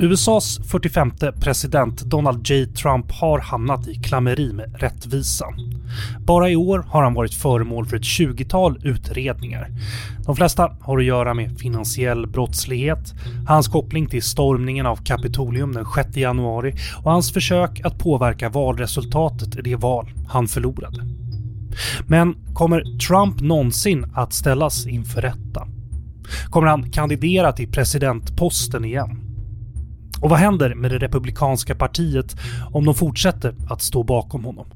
USAs 45 president Donald J Trump har hamnat i klammeri med rättvisan. Bara i år har han varit föremål för ett 20-tal utredningar. De flesta har att göra med finansiell brottslighet, hans koppling till stormningen av Kapitolium den 6 januari och hans försök att påverka valresultatet i det val han förlorade. Men kommer Trump någonsin att ställas inför rätta? Kommer han kandidera till presidentposten igen? Och vad händer med det republikanska partiet om de fortsätter att stå bakom honom?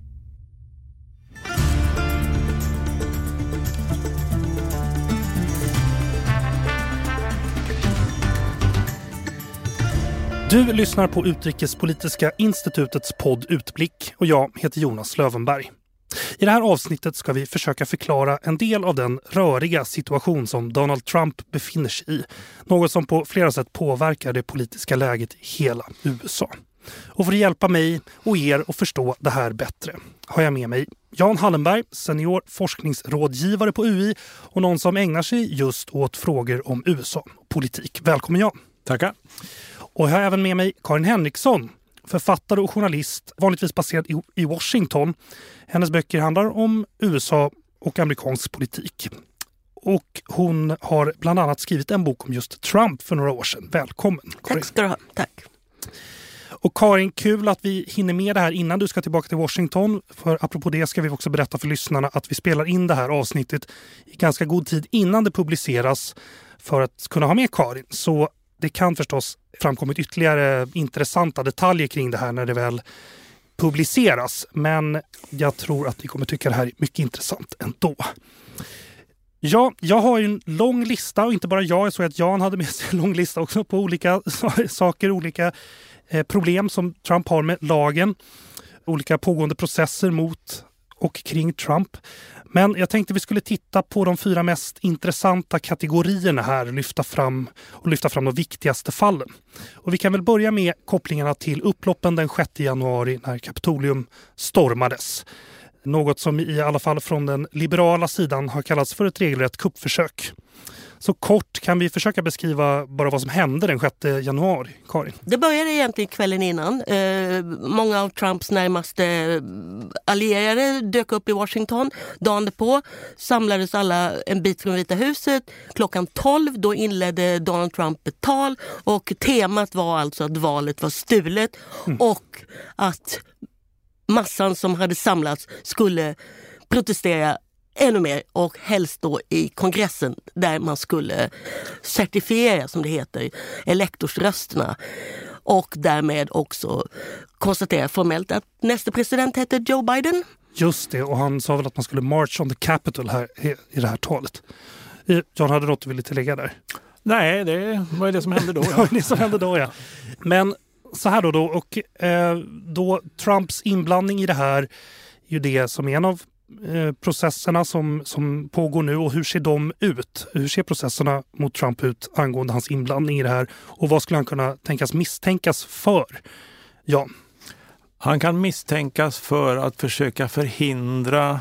Du lyssnar på Utrikespolitiska institutets podd Utblick och jag heter Jonas Lövenberg. I det här avsnittet ska vi försöka förklara en del av den röriga situation som Donald Trump befinner sig i. Något som på flera sätt påverkar det politiska läget i hela USA. Och för att hjälpa mig och er att förstå det här bättre har jag med mig Jan Hallenberg, senior forskningsrådgivare på UI och någon som ägnar sig just åt frågor om USA och politik. Välkommen Jan! Tackar! Och jag har även med mig Karin Henriksson, författare och journalist, vanligtvis baserad i Washington. Hennes böcker handlar om USA och amerikansk politik. Och hon har bland annat skrivit en bok om just Trump för några år sedan. Välkommen! Karin. Tack ska du ha. Tack! Och Karin, kul att vi hinner med det här innan du ska tillbaka till Washington. För apropå det ska vi också berätta för lyssnarna att vi spelar in det här avsnittet i ganska god tid innan det publiceras för att kunna ha med Karin. Så det kan förstås framkommit ytterligare intressanta detaljer kring det här när det väl publiceras. Men jag tror att ni kommer tycka det här är mycket intressant ändå. Ja, jag har en lång lista och inte bara jag. Jag såg att Jan hade med sig en lång lista också på olika saker, olika eh, problem som Trump har med lagen. Olika pågående processer mot och kring Trump. Men jag tänkte vi skulle titta på de fyra mest intressanta kategorierna här lyfta fram, och lyfta fram de viktigaste fallen. Och vi kan väl börja med kopplingarna till upploppen den 6 januari när Kapitolium stormades. Något som i alla fall från den liberala sidan har kallats för ett regelrätt kuppförsök. Så kort kan vi försöka beskriva bara vad som hände den 6 januari. Karin? Det började egentligen kvällen innan. Eh, många av Trumps närmaste allierade dök upp i Washington. Dagen på samlades alla en bit från Vita huset. Klockan 12 då inledde Donald Trump ett tal och temat var alltså att valet var stulet mm. och att massan som hade samlats skulle protestera ännu mer och helst då i kongressen där man skulle certifiera, som det heter, elektorsrösterna och därmed också konstatera formellt att nästa president heter Joe Biden. Just det, och han sa väl att man skulle march on the Capitol här, i det här talet. John, hade något du ville tillägga där? Nej, det var ju det som hände då. Ja. det som hände då, ja. Men så här då, då och eh, då Trumps inblandning i det här är ju det som är en av processerna som, som pågår nu och hur ser de ut? Hur ser processerna mot Trump ut angående hans inblandning i det här? Och vad skulle han kunna tänkas misstänkas för? Ja. Han kan misstänkas för att försöka förhindra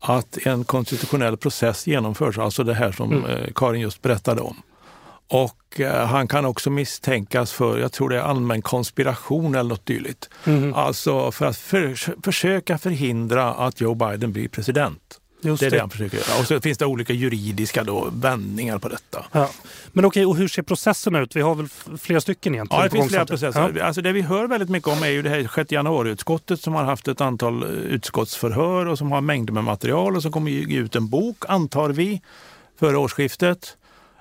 att en konstitutionell process genomförs, alltså det här som mm. Eh, Karin just berättade om. Och eh, han kan också misstänkas för, jag tror det är allmän konspiration eller något dylikt. Mm. Alltså för att för, försöka förhindra att Joe Biden blir president. Just det är det. det han försöker göra. Och så finns det olika juridiska då, vändningar på detta. Ja. Men okej, och hur ser processerna ut? Vi har väl flera stycken egentligen? Ja, det finns flera processer. Ja. Alltså det vi hör väldigt mycket om är ju det här 6 januari-utskottet som har haft ett antal eh, utskottsförhör och som har mängder med material och som kommer ge ut en bok, antar vi, före årsskiftet.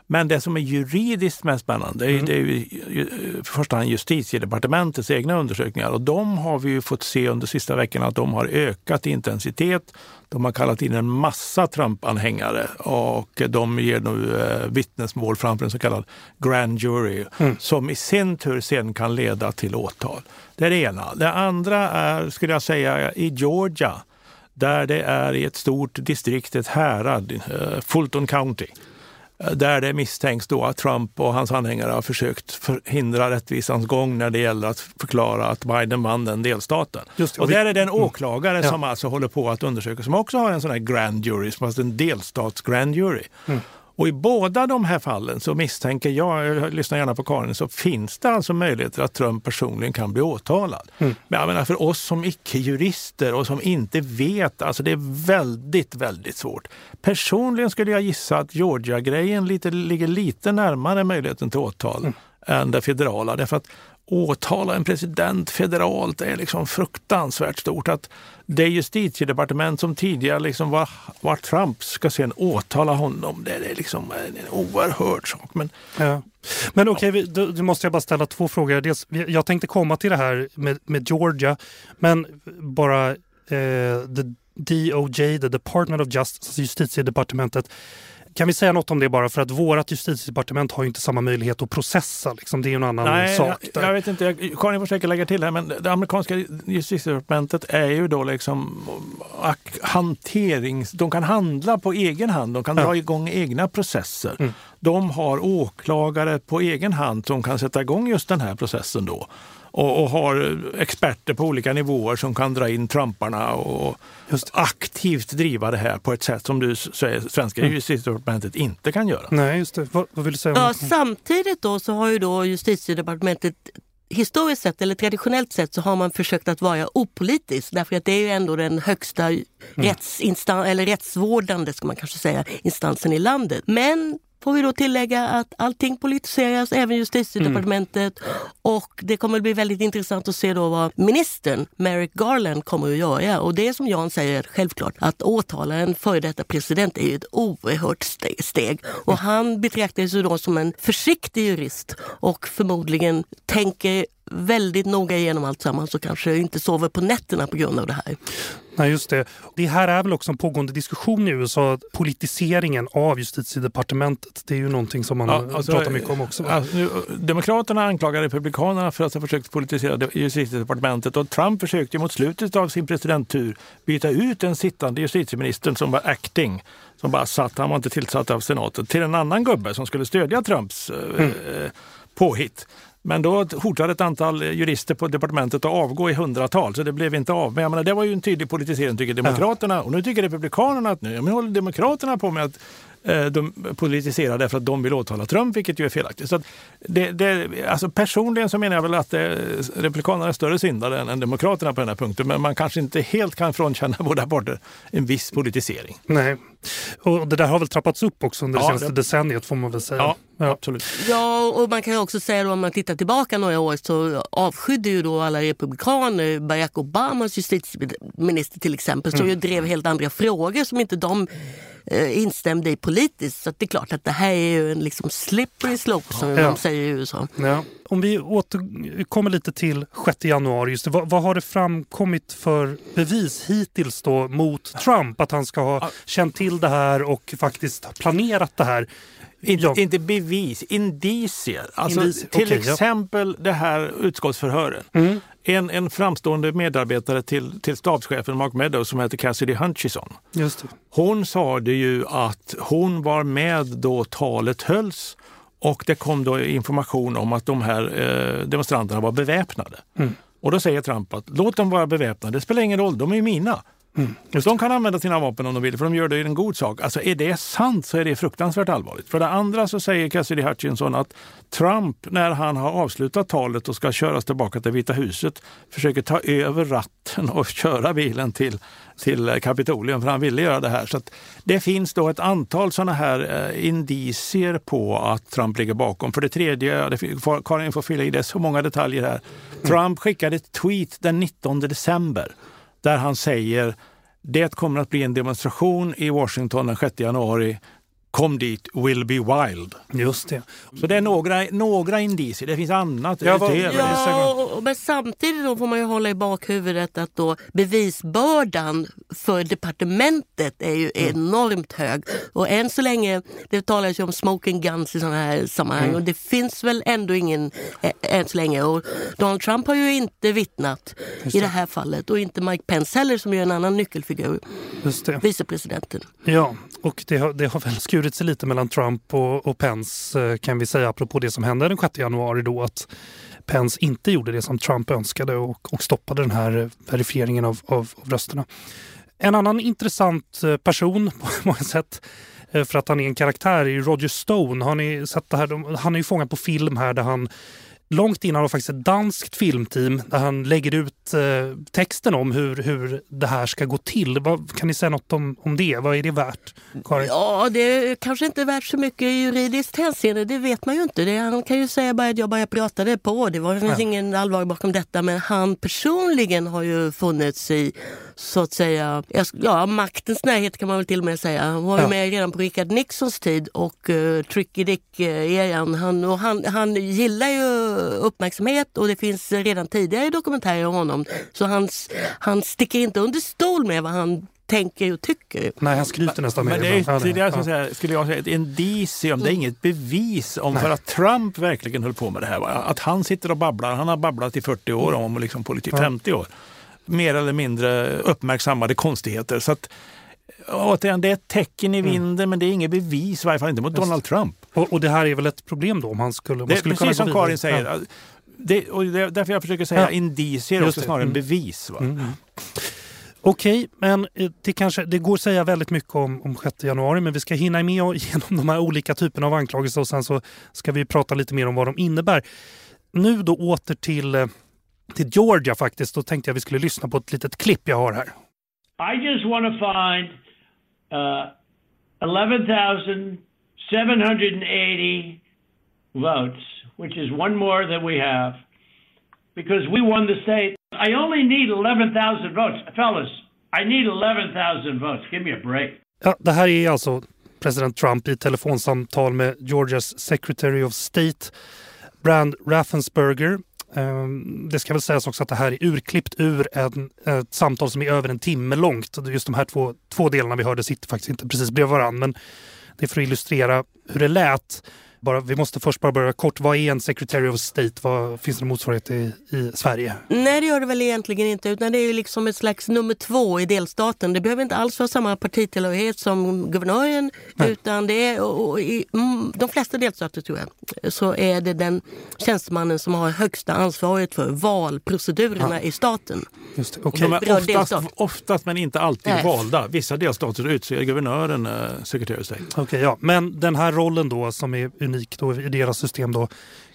Men det som är juridiskt mest spännande mm. det är ju i första hand justitiedepartementets egna undersökningar och de har vi ju fått se under sista veckorna att de har ökat i intensitet. De har kallat in en massa Trump-anhängare och de ger nu eh, vittnesmål framför en så kallad grand jury mm. som i sin tur sen kan leda till åtal. Det är det ena. Det andra är, skulle jag säga, i Georgia där det är i ett stort distrikt, ett härad, eh, Fulton County där det misstänks då att Trump och hans anhängare har försökt förhindra rättvisans gång när det gäller att förklara att Biden vann den delstaten. Just, och, och där är det en mm. åklagare mm. som alltså håller på att undersöka, som också har en sån här grand jury, fast en delstats grand jury. Mm. Och i båda de här fallen så misstänker jag, jag lyssnar gärna på Karin, så finns det alltså möjligheter att Trump personligen kan bli åtalad. Mm. Men jag menar för oss som icke-jurister och som inte vet, alltså det är väldigt, väldigt svårt. Personligen skulle jag gissa att Georgia-grejen lite, ligger lite närmare möjligheten till åtal mm. än det federala. Därför att åtala en president federalt är liksom fruktansvärt stort. Att det justitiedepartement som tidigare liksom var, var Trump ska sen åtala honom, det är liksom en oerhörd sak. Men, ja. Men okej, okay, då, då, måste jag bara ställa två frågor. Dels, jag tänkte komma till det här med, med Georgia, men bara eh, the DOJ, the Department of Justice, alltså justitiedepartementet, kan vi säga något om det bara för att vårt justitiedepartement har ju inte samma möjlighet att processa. Liksom. Det är ju en annan Nej, sak. Där. Jag vet inte, Karin får säkert lägga till här men det amerikanska justitiedepartementet är ju då liksom hanterings... De kan handla på egen hand, de kan ja. dra igång egna processer. Mm. De har åklagare på egen hand som kan sätta igång just den här processen då och, och, har experter på olika nivåer som kan dra in Trumparna och Just. aktivt driva det här på ett sätt som du säger svenska mm. justitiedepartementet inte kan göra. Nej, just det. Vad, vad vill du säga? Ja, samtidigt då så har ju då justitiedepartementet historiskt sett eller traditionellt sett så har man försökt att vara opolitisk därför att det är ju ändå den högsta mm. rättsinstans, eller rättsvårdande ska man kanske säga, instansen i landet. Men får vi då tillägga att allting politiseras, även justitiedepartementet. Mm. Och det kommer att bli väldigt intressant att se då vad ministern Merrick Garland kommer att göra. Och det är som Jan säger, självklart, att åtala en före detta president är ju ett oerhört steg. Och han betraktar sig då som en försiktig jurist och förmodligen tänker väldigt noga igenom allt sammans och kanske inte sover på nätterna på grund av det här. Nej, just det. Det här är väl också en pågående diskussion i USA, politiseringen av justitiedepartementet. Det är ju någonting som man ja, alltså, pratar mycket om också. Alltså, Demokraterna anklagar Republikanerna för att ha försökt politisera justitiedepartementet och Trump försökte mot slutet av sin presidenttur byta ut den sittande justitieministern som var acting som bara satt, han var inte tillsatt av senaten, till en annan gubbe som skulle stödja Trumps eh, mm. eh, påhitt. Men då hotade ett antal jurister på departementet att avgå i hundratal, så det blev inte av. Men jag menar, det var ju en tydlig politisering tycker Demokraterna. Och nu tycker Republikanerna att nu, nu håller Demokraterna på med att eh, de politiserar därför att de vill åtala Trump, vilket ju är felaktigt. Så det, det, alltså personligen så menar jag väl att det, eh, Republikanerna är större syndare än, än Demokraterna på den här punkten. Men man kanske inte helt kan frånkänna båda parter en viss politisering. Nej, och det där har väl trappats upp också under det ja, senaste det... decenniet får man väl säga. Ja, ja, absolut. Ja, och man kan också säga då om man tittar tillbaka några år så avskydde ju då alla republikaner Barack Obamas justitieminister till exempel som mm. ju drev helt andra frågor som inte de eh, instämde i politiskt. Så det är klart att det här är ju en liksom slippery slope som ja. de säger i USA. Ja. Om vi återkommer lite till 6 januari, just det, vad, vad, har det framkommit för bevis hittills då mot Trump att han ska ha känt till det här och faktiskt planerat det här? Inte, ja. inte bevis, indicier. Alltså, Indici till okay, exempel ja. det här utskottsförhören. Mm. En, en framstående medarbetare till, till stabschefen Mark Meadows som heter Cassidy Hutchison. Hon sa det ju att hon var med då talet hölls och det kom då information om att de här eh, demonstranterna var beväpnade. Mm. Och då säger Trump att låt dem vara beväpnade, det spelar ingen roll, de är ju mina. Mm. De kan använda sina vapen om de vill, för de gör det i en god sak. Alltså är det sant så är det fruktansvärt allvarligt. För det andra så säger Cassidy Hutchinson att Trump, när han har avslutat talet och ska köras tillbaka till Vita huset, försöker ta över ratten och köra bilen till, till Kapitolium, för han ville göra det här. Så det finns då ett antal sådana här eh, indicier på att Trump ligger bakom. För det tredje, det, Karin får fylla i det, så många detaljer här. Trump skickade ett tweet den 19 december där han säger det kommer att bli en demonstration i Washington den 6 januari. Kom dit, will be wild. Just det. Så det är några, några indicier. Det finns annat ja, vad, ja, men samtidigt då får man ju hålla i bakhuvudet att då bevisbördan för departementet är ju mm. enormt hög. Och än så länge, det talas ju om smoking guns i sådana här sammanhang mm. och det finns väl ändå ingen ä, än så länge. Och Donald Trump har ju inte vittnat det. i det här fallet och inte Mike Pence heller som är en annan nyckelfigur. Just det. Vicepresidenten. Ja, och det har, det har väl skurit skurit sig lite mellan Trump och, och Pence eh, kan vi säga apropå det som hände den 6 januari då att Pence inte gjorde det som Trump önskade och, och stoppade den här eh, verifieringen av, av, av rösterna. En annan intressant eh, person på många sätt för att han är en karaktär är Roger Stone. Har ni sett det här? Han är ju fångad på film här där han långt innan har faktiskt ett danskt filmteam där han lägger ut eh, texten om hur, hur det här ska gå till. Vad, kan ni säga något om, om det? Vad är det värt? Karin? Ja, det är kanske inte värt så mycket i juridiskt hänseende, det vet man ju inte. Det, han kan ju säga bara att jag bara pratade på, det var, finns ja. ingen allvar bakom detta. Men han personligen har ju funnits i så att säga, ja, maktens närhet kan man väl till och med säga. Han var ju ja. med redan på Richard Nixons tid och uh, Tricky Dick-eran. Han, han, han gillar ju uppmärksamhet och det finns redan tidigare dokumentärer om honom. Så han, han sticker inte under stol med vad han tänker och tycker. Nej, han skryter nästan Men det är ytterligare, ja. säga, skulle jag säga, ett indicium. Det är inget bevis om för att Trump verkligen höll på med det här. Att han sitter och babblar. Han har babblat i 40 år om liksom politik, 50 år mer eller mindre uppmärksammade konstigheter. Så att, återigen, det är ett tecken i mm. vinden mm. men det är inget bevis, i varje fall inte mot Just. Donald Trump. Och, och, det här är väl ett problem då om han skulle, om det, skulle Precis som Karin säger. Ja. Det, och det, därför jag försöker säga ja. indicier också snarare än mm. bevis. Va? Mm. Okej, okay, men eh, det, kanske, det går att säga väldigt mycket om, om 6 januari men vi ska hinna med igenom de här olika typerna av anklagelser och sen så ska vi prata lite mer om vad de innebär. Nu då åter till eh, till Georgia faktiskt. Då tänkte jag vi skulle lyssna på ett litet klipp jag har här. I just want to find uh, 11,780 votes, which is one more than we have, because we won the state. I only need 11,000 votes. Fellas, I need 11,000 votes. Give me a break. Ja, det här är alltså president Trump i telefonsamtal med Georgias Secretary of State Brand Raffensperger Ehm, det ska väl sägas också att det här är urklippt ur en, ett samtal som är över en timme långt. Just de här två, två delarna vi hörde sitter faktiskt inte precis bredvid varandra. Men det är för att illustrera hur det lät bara, vi måste först bara börja kort. Vad är en Secretary of State? Vad, finns det någon motsvarighet i, i Sverige? Nej, det gör det väl egentligen inte. Utan det är liksom ett slags nummer två i delstaten. Det behöver inte alls vara samma partitillhörighet som guvernören. Nej. Utan det är, och, och i mm, de flesta delstater tror jag, så är det den tjänstemannen som har högsta ansvaret för valprocedurerna ja. i staten. Just det. Okay. De är oftast, oftast, men inte alltid Nej. valda. Vissa delstater utser guvernören eh, Secretary of State. Okay, ja. Men den här rollen då som är unik unik då i deras system då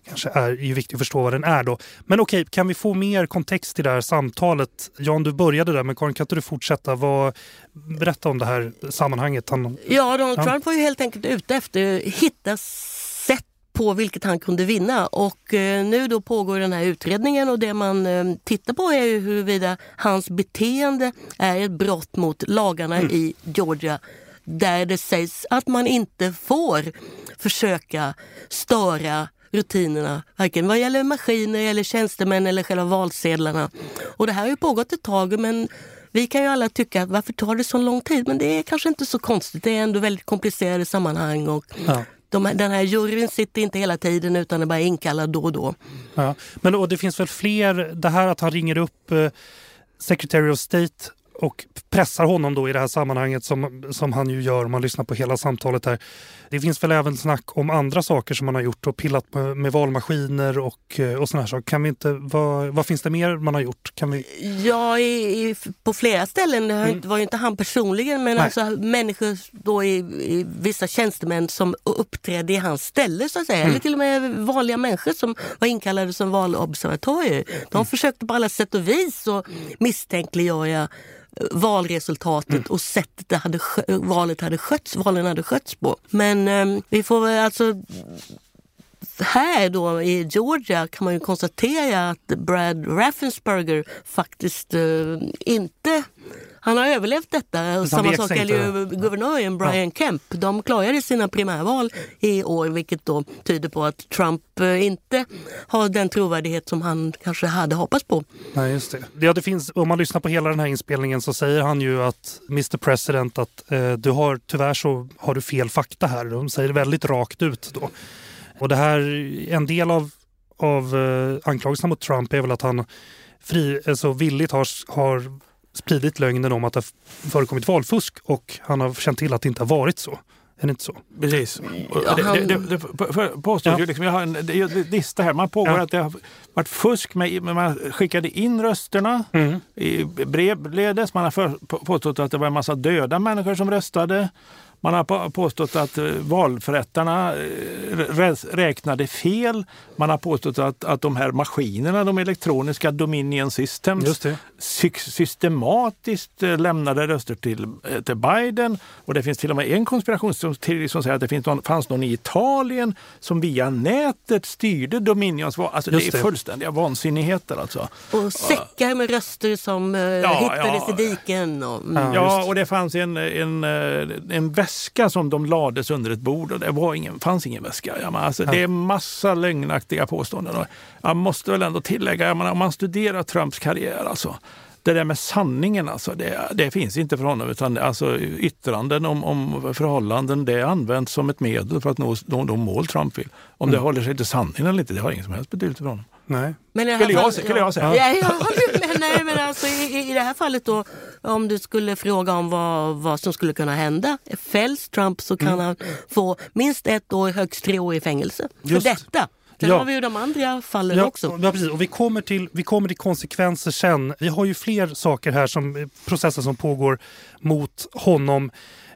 kanske är ju viktigt att förstå vad den är då. Men okej, kan vi få mer kontext i det här samtalet? Jan, du började där, men Karin, kan inte du fortsätta? Vad, berätta om det här sammanhanget. Han, ja, Donald ja. Trump var ju helt enkelt ute efter att hitta sätt på vilket han kunde vinna. Och eh, nu då pågår den här utredningen och det man eh, tittar på är ju huruvida hans beteende är ett brott mot lagarna mm. i Georgia där det sägs att man inte får försöka störa rutinerna, varken vad gäller maskiner eller tjänstemän eller själva valsedlarna. Och det här har ju pågått ett tag men vi kan ju alla tycka varför tar det så lång tid? Men det är kanske inte så konstigt. Det är ändå väldigt komplicerade sammanhang och ja. de, den här juryn sitter inte hela tiden utan är bara inkallad då och då. Ja. Men och det finns väl fler, det här att han ringer upp eh, Secretary of State och pressar honom då i det här sammanhanget som, som han ju gör om man lyssnar på hela samtalet här. Det finns väl även snack om andra saker som man har gjort och pillat med, med valmaskiner och, och sådana här saker. Kan vi inte, vad, vad, finns det mer man har gjort? Kan vi... Ja, i, i, på flera ställen. Det mm. var ju inte han personligen men alltså människor då i, i, vissa tjänstemän som uppträdde i hans ställe så att säga. Mm. Eller till och med vanliga människor som var inkallade som valobservatörer. De mm. försökte på alla sätt och vis att misstänkliggöra valresultatet mm. och sättet det hade, valet hade skötts, valen hade skötts på. Men eh, vi får alltså här då i Georgia kan man ju konstatera att Brad Raffensperger faktiskt eh, inte han har överlevt detta. Samma sak gäller ju guvernören Brian ja. Kemp. De klarade sina primärval i år vilket då tyder på att Trump eh, inte har den trovärdighet som han kanske hade hoppats på. Nej, just det. Ja, det finns, om man lyssnar på hela den här inspelningen så säger han ju att Mr President att eh, du har tyvärr så har du fel fakta här. De säger det väldigt rakt ut då. Och det här, en del av, av eh, anklagelserna mot Trump är väl att han fri, alltså villigt har, har spridit lögnen om att det förekommit valfusk och han har känt till att det inte har varit så. Är det inte så? Precis. Ja, han... det, det, det påstås ja. liksom, jag har en lista här, man pågår ja. att det har varit fusk med, man skickade in rösterna mm. i brevledes, man har för, påstått att det var en massa döda människor som röstade. Man har påstått att eh, valförrättarna eh, räknade fel. Man har påstått att, att de här maskinerna, de elektroniska Dominion Systems, systematiskt eh, lämnade röster till, till Biden. Och det finns till och med en konspirationsteori som säger att det finns någon, fanns någon i Italien som via nätet styrde Dominions val. Alltså det är fullständiga vansinnigheter alltså. Och säckar med röster som ja, hittades ja, i diken. Och, mm. Ja, och det fanns en, en, en väska som de lades under ett bord och det var ingen, fanns ingen väska. Ja, men alltså, ja. Det är massa lögnaktiga påståenden. Och jag måste väl ändå tillägga, jag menar, om man studerar Trumps karriär alltså, det där med sanningen, alltså, det, det, finns inte för honom. Utan alltså, yttranden om, om förhållanden det används som ett medel för att nå de, de mål Trump vill. Om mm. det håller sig till sanningen eller inte, det har ingen som helst betydelse för honom. Nej. Men skulle, jag, skulle jag säga. Ja, ja, men, nej, men alltså, i, i det här fallet då, om du skulle fråga om vad, vad som skulle kunna hända. Fälls Trump så kan mm. han få minst ett år, högst tre år i fängelse Just. för detta. Sen ja. har vi ju de andra fallen ja, också. Ja, precis. Och vi kommer, till, vi kommer till konsekvenser sen. Vi har ju fler saker här, som processer som pågår mot honom.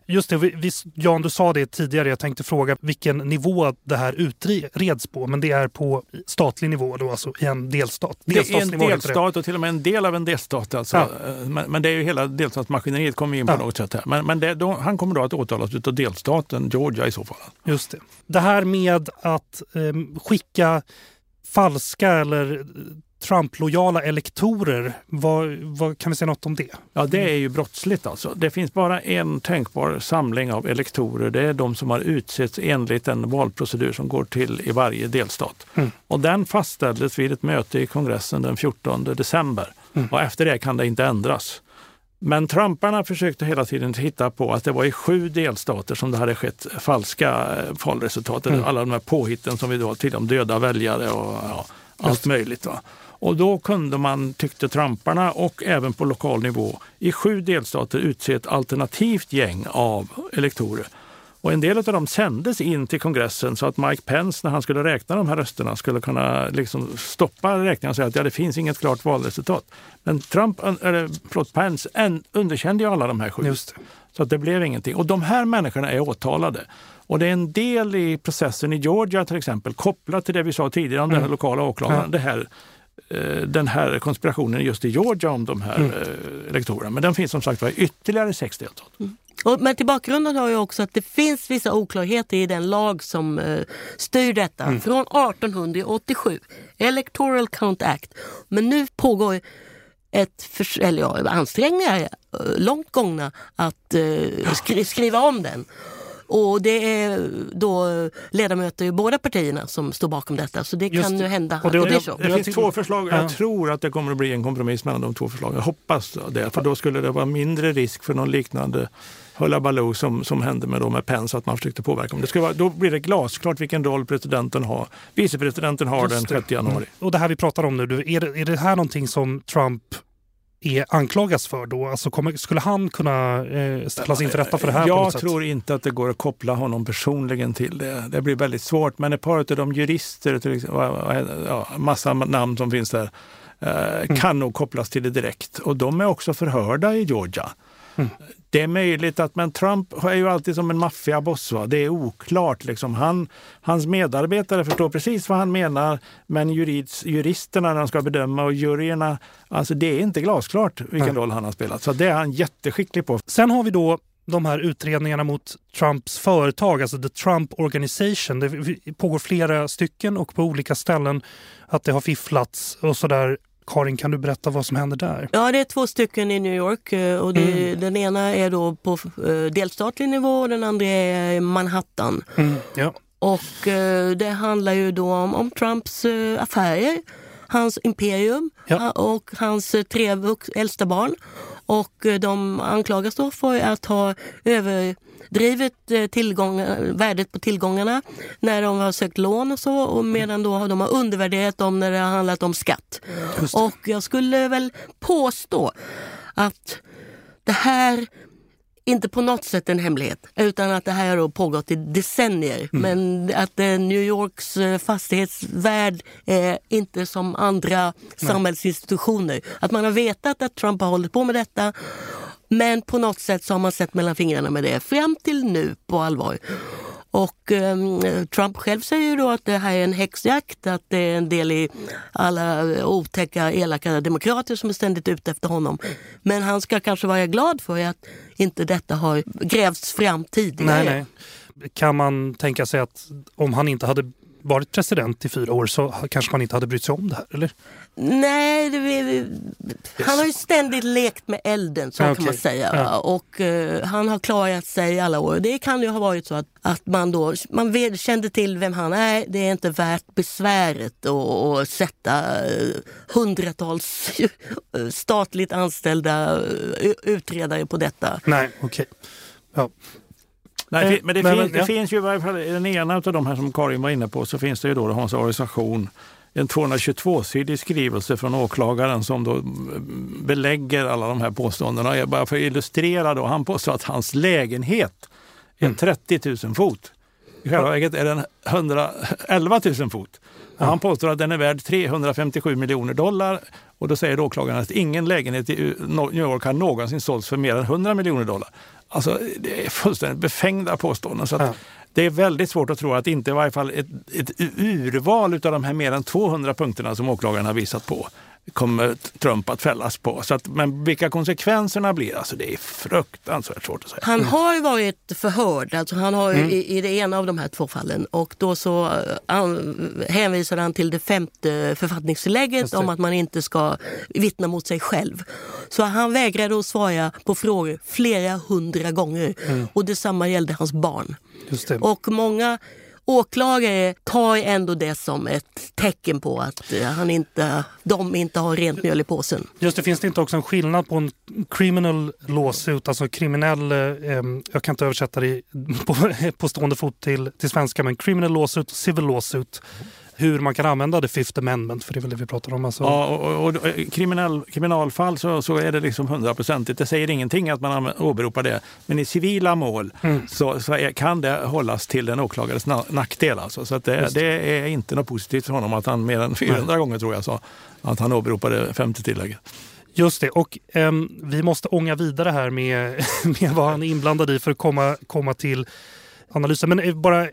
Just det, vi, Jan du sa det tidigare, jag tänkte fråga vilken nivå det här utreds på. Men det är på statlig nivå då, alltså i en delstat. Det är en delstat och till och med en del av en delstat. Alltså. Ja. Men, men, det är ju hela delstatsmaskineriet kommer in på ja. något sätt här. Men, men det, då, han kommer då att åtalas av delstaten Georgia i så fall. Just det. Det här med att eh, skicka falska eller Trump-lojala elektorer. Vad, vad, kan vi säga något om det? Ja, det är ju brottsligt alltså. Det finns bara en tänkbar samling av elektorer. Det är de som har utsetts enligt den valprocedur som går till i varje delstat. Mm. Och den fastställdes vid ett möte i kongressen den 14 december. Mm. Och efter det kan det inte ändras. Men Trumparna försökte hela tiden hitta på att det var i sju delstater som det hade skett falska eh, valresultat. Mm. Alla de här påhitten som vi då till om döda väljare och ja, allt möjligt. Va? Och då kunde man, tyckte Trumparna och även på lokal nivå, i sju delstater utse ett alternativt gäng av elektorer. Och en del av dem sändes in till kongressen så att Mike Pence när han skulle räkna de här rösterna skulle kunna liksom stoppa räkningen och säga att ja, det finns inget klart valresultat. Men Trump, eller, förlåt, Pence underkände ju alla de här sju. Så att det blev ingenting. Och de här människorna är åtalade. Och det är en del i processen i Georgia till exempel kopplat till det vi sa tidigare om mm. den lokala åklagaren. Ja. Det här den här konspirationen just i Georgia om de här mm. Eh, elektorerna. Men den finns som sagt var ytterligare sex delstater. Mm. Och, men till bakgrunden har jag också att det finns vissa oklarheter i den lag som eh, styr detta mm. från 1887, Electoral Count Act. Men nu pågår ett för, eller ja, ansträngningar eh, långt gångna att eh, skri skriva om den. Och det är då ledamöter i båda partierna som står bakom detta. Så det Just, kan ju hända att det, det blir så. Det, finns två förslag. Jag tror att det kommer att bli en kompromiss mellan de två förslagen. Jag hoppas det. För då skulle det vara mindre risk för någon liknande hullabaloo som, som hände med, då med Pence, att man försökte påverka. Det ska vara, då blir det glasklart vilken roll presidenten har, vicepresidenten har den 30 januari. Mm. Och det här vi pratar om nu, är det, är det här någonting som Trump är anklagas för då? Alltså kommer, skulle han kunna eh, ställas inför rätta för det här? Jag tror inte att det går att koppla honom personligen till det. Det blir väldigt svårt. Men ett par av de jurister, till exempel, ja, massa namn som finns där, eh, mm. kan nog kopplas till det direkt. Och de är också förhörda i Georgia. Mm. Det är möjligt att, men Trump är ju alltid som en maffiaboss. Det är oklart. Liksom. Han, hans medarbetare förstår precis vad han menar, men jurids, juristerna när de ska bedöma och juryerna, alltså det är inte glasklart vilken mm. roll han har spelat. Så det är han jätteskicklig på. Sen har vi då de här utredningarna mot Trumps företag, alltså The Trump Organization. Det pågår flera stycken och på olika ställen att det har fifflats och sådär. Karin, kan du berätta vad som händer där? Ja, det är två stycken i New York. Eh, och det, mm. Den ena är då på eh, delstatlig nivå och den andra är Manhattan. Mm, ja. Och eh, det handlar ju då om, om Trumps affärer, hans imperium ja. och hans tre äldsta barn. Och de anklagas då för att ha över drivit eh, tillgångar, värdet på tillgångarna när de har sökt lån och så och medan då de har undervärderat dem när det har handlat om skatt. Och jag skulle väl påstå att det här inte på något sätt en hemlighet utan att det här har pågått i decennier. Mm. Men att eh, New Yorks eh, fastighetsvärld är inte som andra Nej. samhällsinstitutioner. Att man har vetat att Trump har hållit på med detta men på något sätt så har man sett mellan fingrarna med det fram till nu på allvar. Och um, Trump själv säger ju då att det här är en häxjakt, att det är en del i alla eh, otäcka, elaka demokrater som är ständigt ute efter honom. Men han ska kanske vara glad för att inte detta har grävts fram tidigare. Nej, nej. Kan man tänka sig att om han inte hade varit president i fyra år så kanske man inte hade brytt sig om det här, eller? Nej, det, han har ju ständigt lekt med elden så Okay. kan man säga. Ja. Och eh, han har klarat sig i alla år. Det kan ju ha varit så att, att man då man kände till vem han är. Det är inte värt besväret att sätta eh, hundratals eh, statligt anställda eh, utredare på detta. Nej, okej. Ja. Nej, Eh, men det, men- finns, men, ja. det finns ju i varje fall i den ena av de här som Karin var inne på så finns det ju då hans organisation en 222-sidig skrivelse från åklagaren som då mm, belägger alla de här påståendena. Jag bara för att illustrera då, han påstår att hans lägenhet är Mm. 30 000 fot. I själva verket är den 111 000 fot. Och Han påstår att den är värd 357 miljoner dollar och då säger åklagaren att ingen lägenhet i New York har någonsin sålts för mer än 100 miljoner dollar. Alltså det är fullständigt befängda påståenden. Så Ja. Det är väldigt svårt att tro att inte i varje fall ett, ett urval av de här mer än 200 punkterna som åklagaren har visat på kommer Trump att fällas på. Så att, men vilka konsekvenserna blir, alltså det är fruktansvärt svårt att säga. Han har ju varit förhörd, alltså han har ju i, i det ena av de här två fallen och då så eh, an, hänvisade han till det femte författningstillägget om att man inte ska vittna mot sig själv. Så han vägrade att svara på frågor flera hundra gånger och detsamma gällde hans barn. Och många åklagare tar ändå det som ett tecken på att eh, han inte, de inte har rent mjöl i påsen. Just det, finns det inte också en skillnad på en criminal lawsuit, alltså kriminell, eh, jag kan inte översätta det på, på stående fot till, till svenska, men criminal lawsuit och civil lawsuit. Hur man kan använda the fifth amendment, för det är väl det vi pratar om. Alltså, Ja, och, och, och kriminell, kriminalfall så, så är det liksom hundraprocentigt. Det säger ingenting att man åberopar det. Men i civila mål Mm. så, så är, kan det hållas till en åklagares na- nackdel. Alltså. Så det, det. är inte något positivt för honom att han mer än 400 gånger tror jag sa att han åberopade femte tillägget. Just det, och em, vi måste ånga vidare här med, med vad han är inblandad i för att komma, komma till analysen. Men eh, bara eh,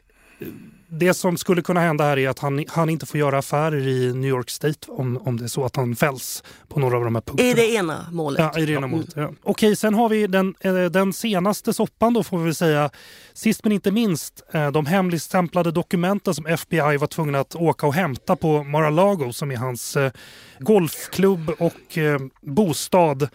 det som skulle kunna hända här är att han, han inte får göra affärer i New York State om, om det är så att han fälls på några av de här punkterna. I det ena målet. Ja, i det ena målet. Ja. Okej, sen har vi den, eh, den senaste soppan då får vi väl säga. Sist men inte minst eh, de hemligstämplade dokumenten som FBI var tvungna att åka och hämta på Mar-a-Lago som är hans eh, golfklubb och bostad.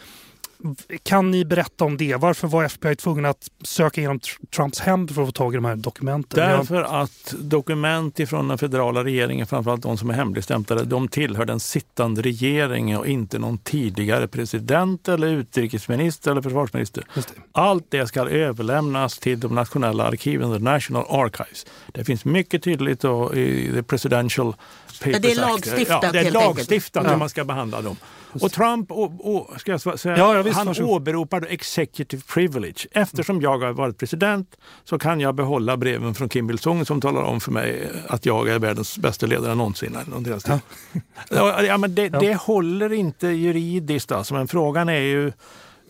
Kan ni berätta om det? Varför var FBI tvungna att söka igenom Tr- Trumps hem för att få tag i de här dokumenten? Därför att dokument ifrån den federala regeringen, framförallt de som är hemligstämplade, de tillhör den sittande regeringen och inte någon tidigare president eller utrikesminister eller försvarsminister. just det. Allt det ska överlämnas till de nationella arkiven, the National Archives. Det finns mycket tydligt i the Presidential Papers Ja, det är lagstiftat, Ja, det är lagstiftat hur man ska behandla dem. Och Trump och, och, ska jag säga, Ja, ja, visst, han varsågod. åberopar då executive privilege. Eftersom jag har varit president så kan jag behålla breven från Kim Il-Sung som talar om för mig att jag är världens bästa ledare någonsin. Ja. Ja, men det, Ja. det håller inte juridiskt alltså, men frågan är ju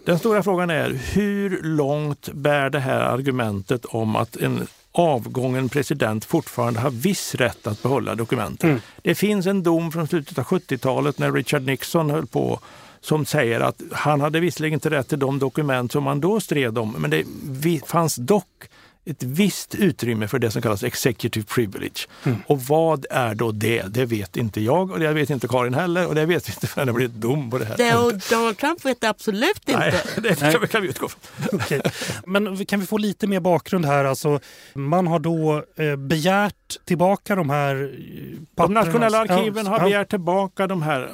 den stora frågan är hur långt bär det här argumentet om att en avgången president fortfarande har viss rätt att behålla dokumenten. Mm. Det finns en dom från slutet av 70-talet när Richard Nixon höll på som säger att han hade visserligen inte rätt till de dokument som man då stred om, men det fanns dock ett visst utrymme för det som kallas executive privilege. Mm. Och vad är då det? Det vet inte jag och det vet inte Karin heller och det vet inte förrän det blir ett dom på det här. Det, och Donald Trump vet absolut inte. Nej, det kan vi, kan vi utgå från. Okej. Men kan vi få lite mer bakgrund här? Alltså, man har då eh, begärt tillbaka de här eh, De pappren. nationella arkiven har begärt tillbaka de här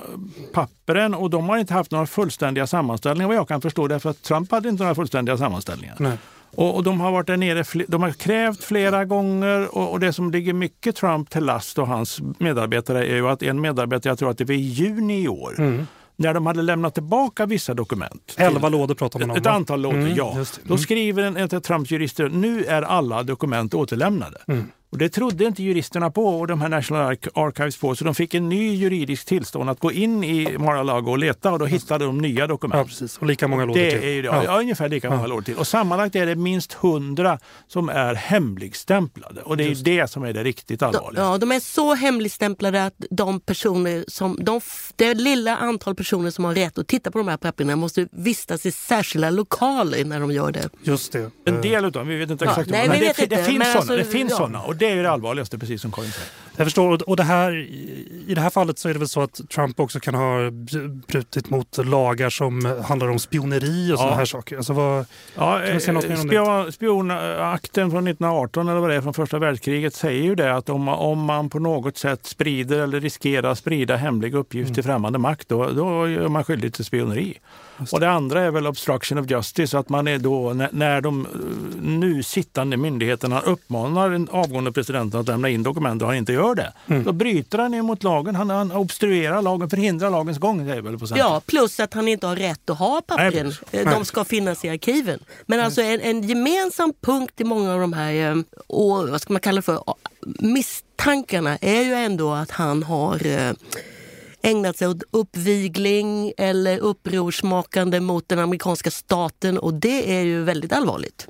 pappren och de har inte haft några fullständiga sammanställningar vad jag kan förstå därför att Trump hade inte några fullständiga sammanställningar. Nej. Och, och de har varit där nere, de har krävt flera gånger och, och det som ligger mycket Trump till last och hans medarbetare är ju att en medarbetare, jag tror att det var i juni i år, Mm. när de hade lämnat tillbaka vissa dokument. Elva lådor pratar man om. Ett va? antal lådor, Mm, ja. det. Då skriver en, en Trumps jurister, nu är alla dokument återlämnade. Mm. Och det trodde inte juristerna på och de här National Archives på så de fick en ny juridisk tillstånd att gå in i Mar-a-Lago och leta och då hittade de nya dokument. Ja, precis. Och lika många lådor det till. Är ju, ja. ja, ungefär lika många lådor till. Och sammanlagt är det minst hundra som är hemligstämplade och det är ju det som är det riktigt allvarliga. Ja, de är så hemligstämplade att de personer som, de, det lilla antal personer som har rätt att titta på de här papperna måste vistas i särskilda lokaler när de gör det. Just det. En del utav dem, vi vet inte exakt. nej, men vi det, vet det, inte, finns men sådana, alltså, det finns ja. sådana och det är ju det allvarligaste precis som Karin säger. Jag förstår. Och det här, I det här fallet så är det väl så att Trump också kan ha brutit mot lagar som handlar om spioneri och sådana Ja. här saker. Alltså vad, Ja, Kan vi säga något mer om det? spion, spionakten från 1918 eller vad det är från första världskriget säger ju det att om, man- om man på något sätt sprider eller riskerar att sprida hemlig uppgift Mm. till främmande makt då, då är man skyldig till spioneri. Och det andra är väl obstruction of justice, att man är då när, när de eh, nu sittande myndigheterna uppmanar den avgående presidenten att lämna in dokument och han inte gör det. Mm. Då bryter han ju mot lagen, han, han obstruerar lagen, förhindrar lagens gång väl på. Ja, plus att han inte har rätt att ha pappren. Nej, Eh, De ska finnas i arkiven. Men alltså en, en gemensam punkt i många av de här, eh, och, vad ska man kalla det för, misstankarna är ju ändå att han har eh, ägnat sig åt uppvigling eller upprorsmakande mot den amerikanska staten och det är ju väldigt allvarligt.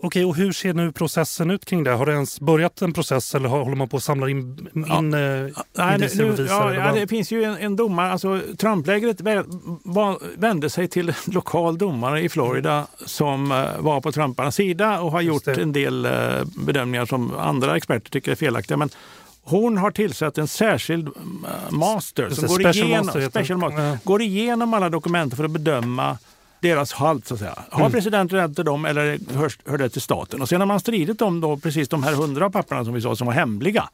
Okej, och hur ser nu processen ut kring det? Har det ens börjat en process eller håller man på att samla in, in Ja. in, eh, Nej, nu, nu, ja, ja, det finns ju en, en domare, alltså Trumplägret vände sig till en lokal domare i Florida som eh, var på Trumparnas sida och har gjort det. en del eh, bedömningar som andra experter tycker är felaktiga. Men hon har tillsatt en särskild eh, master som går, igenom, master special master, Ja. går igenom alla dokument för att bedöma deras halt så att säga. Har Mm. presidenten rätt till dem eller hör, hör det till staten? Och sen har man stridit om då precis de här hundra papperna som vi sa som var hemliga.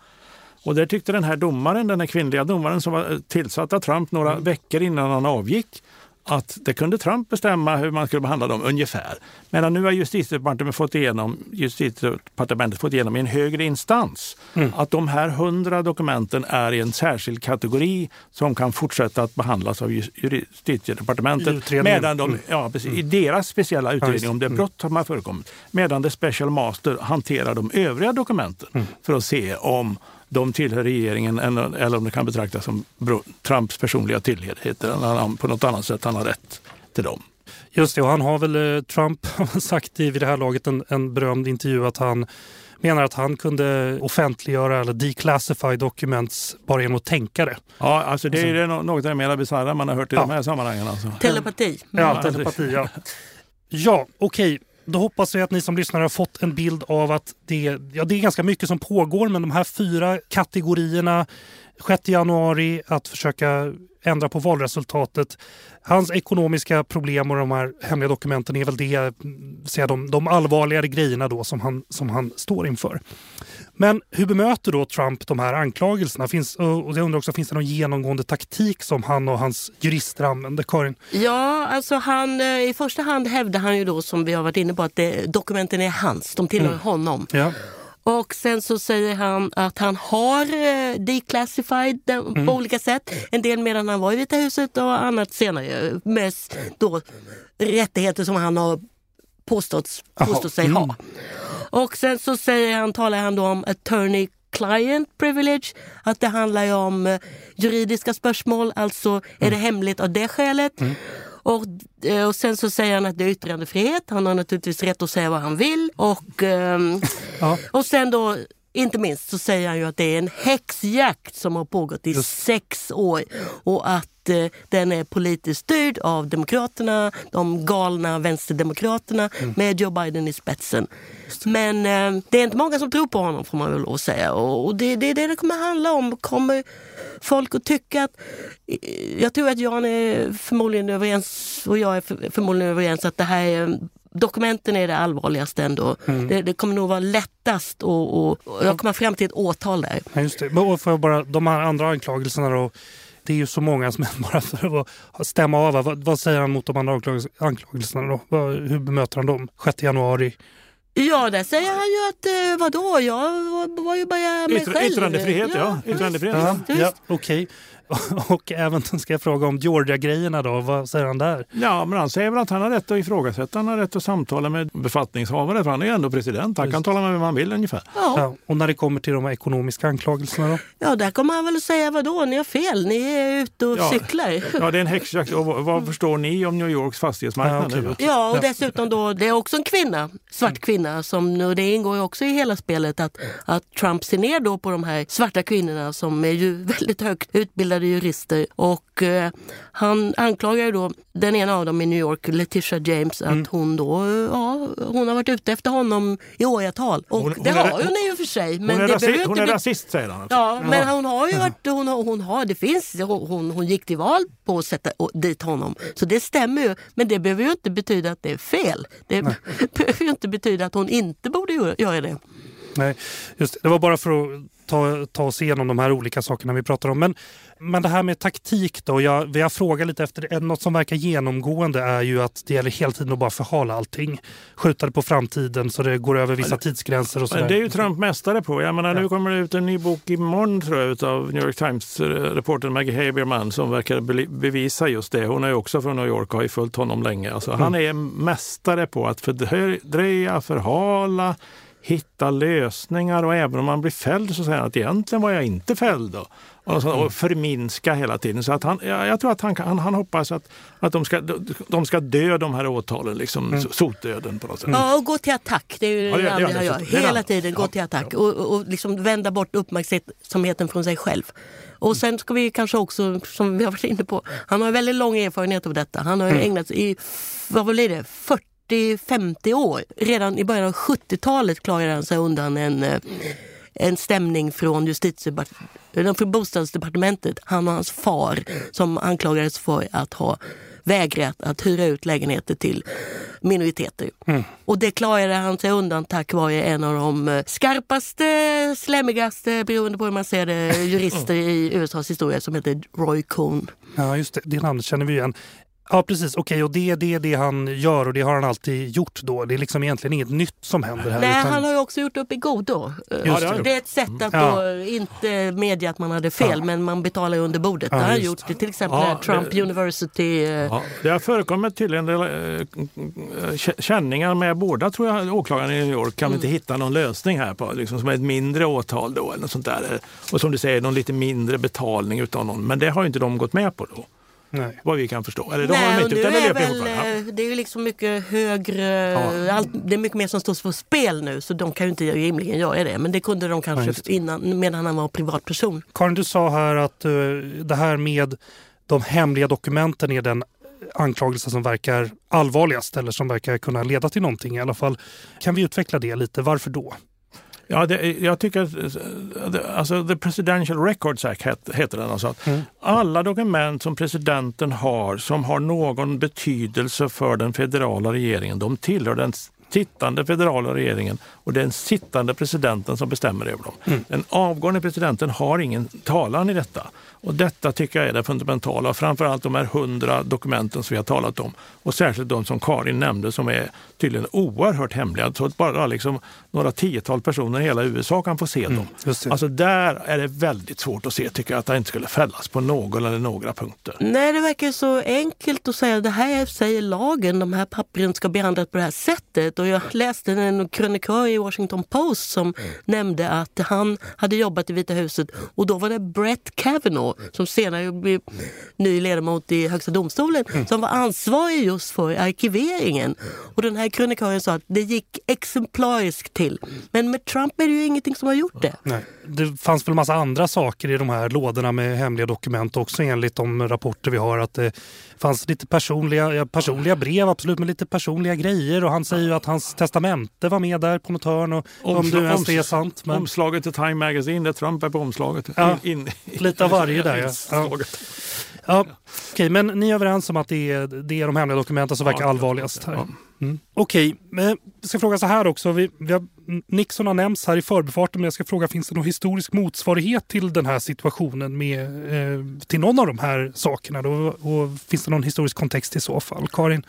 Och där tyckte den här domaren, den här kvinnliga domaren som var tillsatt av Trump några Mm. veckor innan han avgick, att det kunde Trump bestämma hur man skulle behandla dem ungefär. Medan nu har justitiedepartementet fått igenom, justitiedepartementet fått igenom i en högre instans Mm. att de här hundra dokumenten är i en särskild kategori som kan fortsätta att behandlas av I justitiedepartementet. Medan de, Mm. ja, precis, I deras speciella utredning om det Mm. brott som har förekommit. Medan the special master hanterar de övriga dokumenten Mm. för att se om de tillhör regeringen eller om det kan betraktas som Trumps personliga tillhörigheter på något annat sätt han har rätt till dem. Just det, och han har väl, eh, Trump har sagt i vid det här laget en, en berömd intervju att han menar att han kunde offentliggöra eller declassify documents bara genom att tänka det. Ja, alltså det är alltså, något av det mer bisarra man har hört i Ja. de här sammanhangen. Alltså. Telepati. Ja, telepati, ja. Ja, okej. Då hoppas vi att ni som lyssnar har fått en bild av att det, ja, det är ganska mycket som pågår men de här fyra kategorierna 6 januari, att försöka ändra på valresultatet. Hans ekonomiska problem och de här hemliga dokumenten är väl det, mm, säga, de, de allvarligare grejerna då som han, som han står inför. Men hur bemöter då Trump de här anklagelserna? Finns, och jag undrar också, finns det någon genomgående taktik som han och hans jurister använder? Karin? Ja, alltså han, eh, i första hand hävdar han ju då som vi har varit inne på att det, dokumenten är hans, de tillhör honom. Ja. Och sen så säger han att han har eh, declassified dem på olika sätt. En del medan han var i Vita huset och annat senare. Mest då rättigheter som han har påstått, sig mm. ha. Och sen så säger han, talar han då om attorney client privilege, att det handlar om eh, juridiska spörsmål, alltså är det hemligt av det skälet. Och, eh, och sen så säger han att det är yttrandefrihet, han har naturligtvis rätt att säga vad han vill. Och, ehm, Ja. och sen då, inte minst, så säger han ju att det är en häxjakt som har pågått i sex år och att eh, den är politiskt styrd av Demokraterna, de galna vänsterdemokraterna med Joe Biden i spetsen. Men eh, det är inte många som tror på honom får man väl lov att säga. Och, och det, det är det det kommer handla om. Kommer folk att tycka att... eh, Jag tror att Jan är förmodligen överens och jag är för, förmodligen överens att det här är Dokumenten är det allvarligaste ändå. Det, det kommer nog vara lättast att och, och jag kommer fram till ett åtal där. Ja, just det. Men och jag bara, de här andra anklagelserna då. Det är ju så många som bara för att stämma av. Vad, vad säger han mot de andra anklagelserna- då? Hur bemöter han dem? 6 januari. Ja, där säger han ju att eh, vadå, jag var, ju bara mig Yttra, själv. yttrandefrihet, ja. Yttrandefrihet. Ja, ja, okej. Och även ska jag fråga om Georgia-grejerna då, vad säger han där? Ja, men han säger väl att han har rätt att ifrågasätta, han har rätt att samtala med befattningshavare, för han är ju ändå president. Han kan tala med vem han vill ungefär. Ja. Ja, och när det kommer till de här ekonomiska anklagelserna då? ja, där kommer han väl att säga vadå, ni har fel, ni är ute och Ja. cyklar. Ja, det är en häxjakt. Och vad, vad förstår ni om New Yorks fastighetsmarknad Ja, okej. Ja, och dessutom då, det är också en kvinna, svart kvinna, som, och det ingår ju också i hela spelet att, att Trump ser ner då på de här svarta kvinnorna som är ju väldigt högt utbildade jurister. Och eh, han anklagar då den ena av dem i New York, Letitia James, att Mm. hon då, eh, ja, hon har varit ute efter honom i åratal. Och Hon- det hon är- har hon i och för sig. Men Hon är, det rasi- hon är rasist säger han. Alltså. Ja, men hon har ju varit, hon har, hon har, det finns, hon, hon gick till val på att sätta dit honom. Så det stämmer ju, men det behöver ju inte betyda att det är fel. Det behöver ju inte betyda att hon inte borde göra det. Nej, just det. var bara för att ta, ta oss igenom de här olika sakerna vi pratar om. Men, men det här med taktik då. Jag, vi har frågat lite efter, något som verkar genomgående är ju att det gäller hela tiden att bara förhala allting. Skjuta det på framtiden så det går över vissa tidsgränser och sådär. det är ju Trump mästare på. Jag menar, Ja. Nu kommer det ut en ny bok imorgon tror jag utav New York Times-reportern Maggie Haberman som verkar be- bevisa just det. Hon är ju också från New York och har ju följt honom länge. Alltså, Han är mästare på att fördröja, förhala, hitta lösningar och även om man blir fälld så säger han att egentligen var jag inte fälld. Då. Och, så, och förminska hela tiden. Så att han, jag, jag tror att han, han, han hoppas att, att de, ska, de ska dö de här åtalen, liksom sotdöden på något sätt. Ja, och gå till attack. Det är ju Ja, det- det det det. gör. Hela tiden gå Ja, till attack och, och, och liksom vända bort uppmärksamheten från sig själv. Och sen ska vi kanske också, som vi har varit inne på, han har väldigt lång erfarenhet av detta. Han har ju ägnat sig i, vad blir det, 40-50 år. Redan i början av 70-talet klarade han sig undan en eh, en stämning från från bostadsdepartementet. Han och hans far som anklagades för att ha vägrat att hyra ut lägenheter till minoriteter. Och det klarade han sig undan tack vare en av de eh, skarpaste, slemmigaste, beroende på hur man ser det, jurister i USAs historia som heter Roy Cohn. Ja, just det. Det namnet känner vi igen. Ja, precis. Okej, och det, det är det han gör och det har han alltid gjort då. Det är liksom egentligen inget nytt som händer här. Nej, utan- han har ju också gjort upp i godo. Ja, det det är ett sätt att Ja. då inte medge att man hade fel, men man betalar ju under bordet. Ja, det har han just gjort. Det. Till exempel Ja, Trump det- University. eh, Ja, det har förekommit tydligen eh, känningar med båda tror jag åklagarna i New York. Kan vi inte hitta någon lösning här på liksom, som är ett mindre åtal då eller något sånt där. Och som du säger, någon lite mindre betalning utav någon. Men det har ju inte de gått med på då. Nej. Vad vi kan förstå. Eller de har Nej, de och inte, utan det är väl, eh, det är ju liksom mycket högre, allt, det är mycket mer som står på spel nu så de kan ju inte rimligen göra det. Men det kunde de Ja, kanske det. innan, medan han var privatperson. Karin, du sa här att eh, det här med de hemliga dokumenten är den anklagelse som verkar allvarligast eller som verkar kunna leda till någonting i alla fall. Kan vi utveckla det lite? Varför då? Ja, det, jag tycker eh, det- alltså, The Presidential Records Act het- heter den. Alltså. Mm. Alla dokument som presidenten har som har någon betydelse för den federala regeringen, de tillhör den sittande federala regeringen och det är den sittande presidenten som bestämmer över dem. Mm. Den avgående presidenten har ingen talan i detta. Och detta tycker jag är det fundamentala. Framförallt de här hundra dokumenten som vi har talat om. Och särskilt de som Karin nämnde som är tydligen oerhört hemliga. Så att bara liksom några tiotal personer i hela USA kan få se dem. Mm, just det. Alltså där är det väldigt svårt att se tycker jag att han inte skulle fällas på någon eller några punkter. Nej, det verkar så enkelt att säga det här säger lagen, de här pappren ska behandlas på det här sättet. Och jag läste en krönikör i Washington Post som nämnde att han hade jobbat i Vita huset och då var det Brett Kavanaugh som senare blev ny ledamot i Högsta domstolen som var ansvarig just för arkiveringen. Och den här krönikören sa att det gick exemplariskt till. Men med Trump är det ju ingenting som har gjort det. Nej. Det fanns väl massa andra saker i de här lådorna med hemliga dokument också enligt de rapporter vi har. Att det fanns lite personliga, personliga brev, absolut, men lite personliga grejer. Och han säger ju att hans testamente var med där på något hörn. Och, om det ens är sant. Men Omslaget till Time Magazine där Trump är på omslaget. Ja, in, lite av varje där, ja. Ja, okej, men ni är överens om att det är, det är de hemliga dokumenten som verkar Ja, allvarligast här? ja. Mm. Okej, men jag ska fråga så här också. Vi, vi har, Nixon har nämnts här i förbifarten men jag ska fråga finns det någon historisk motsvarighet till den här situationen med, eh, till någon av de här sakerna? Då? Och finns det någon historisk kontext i så fall? Karin?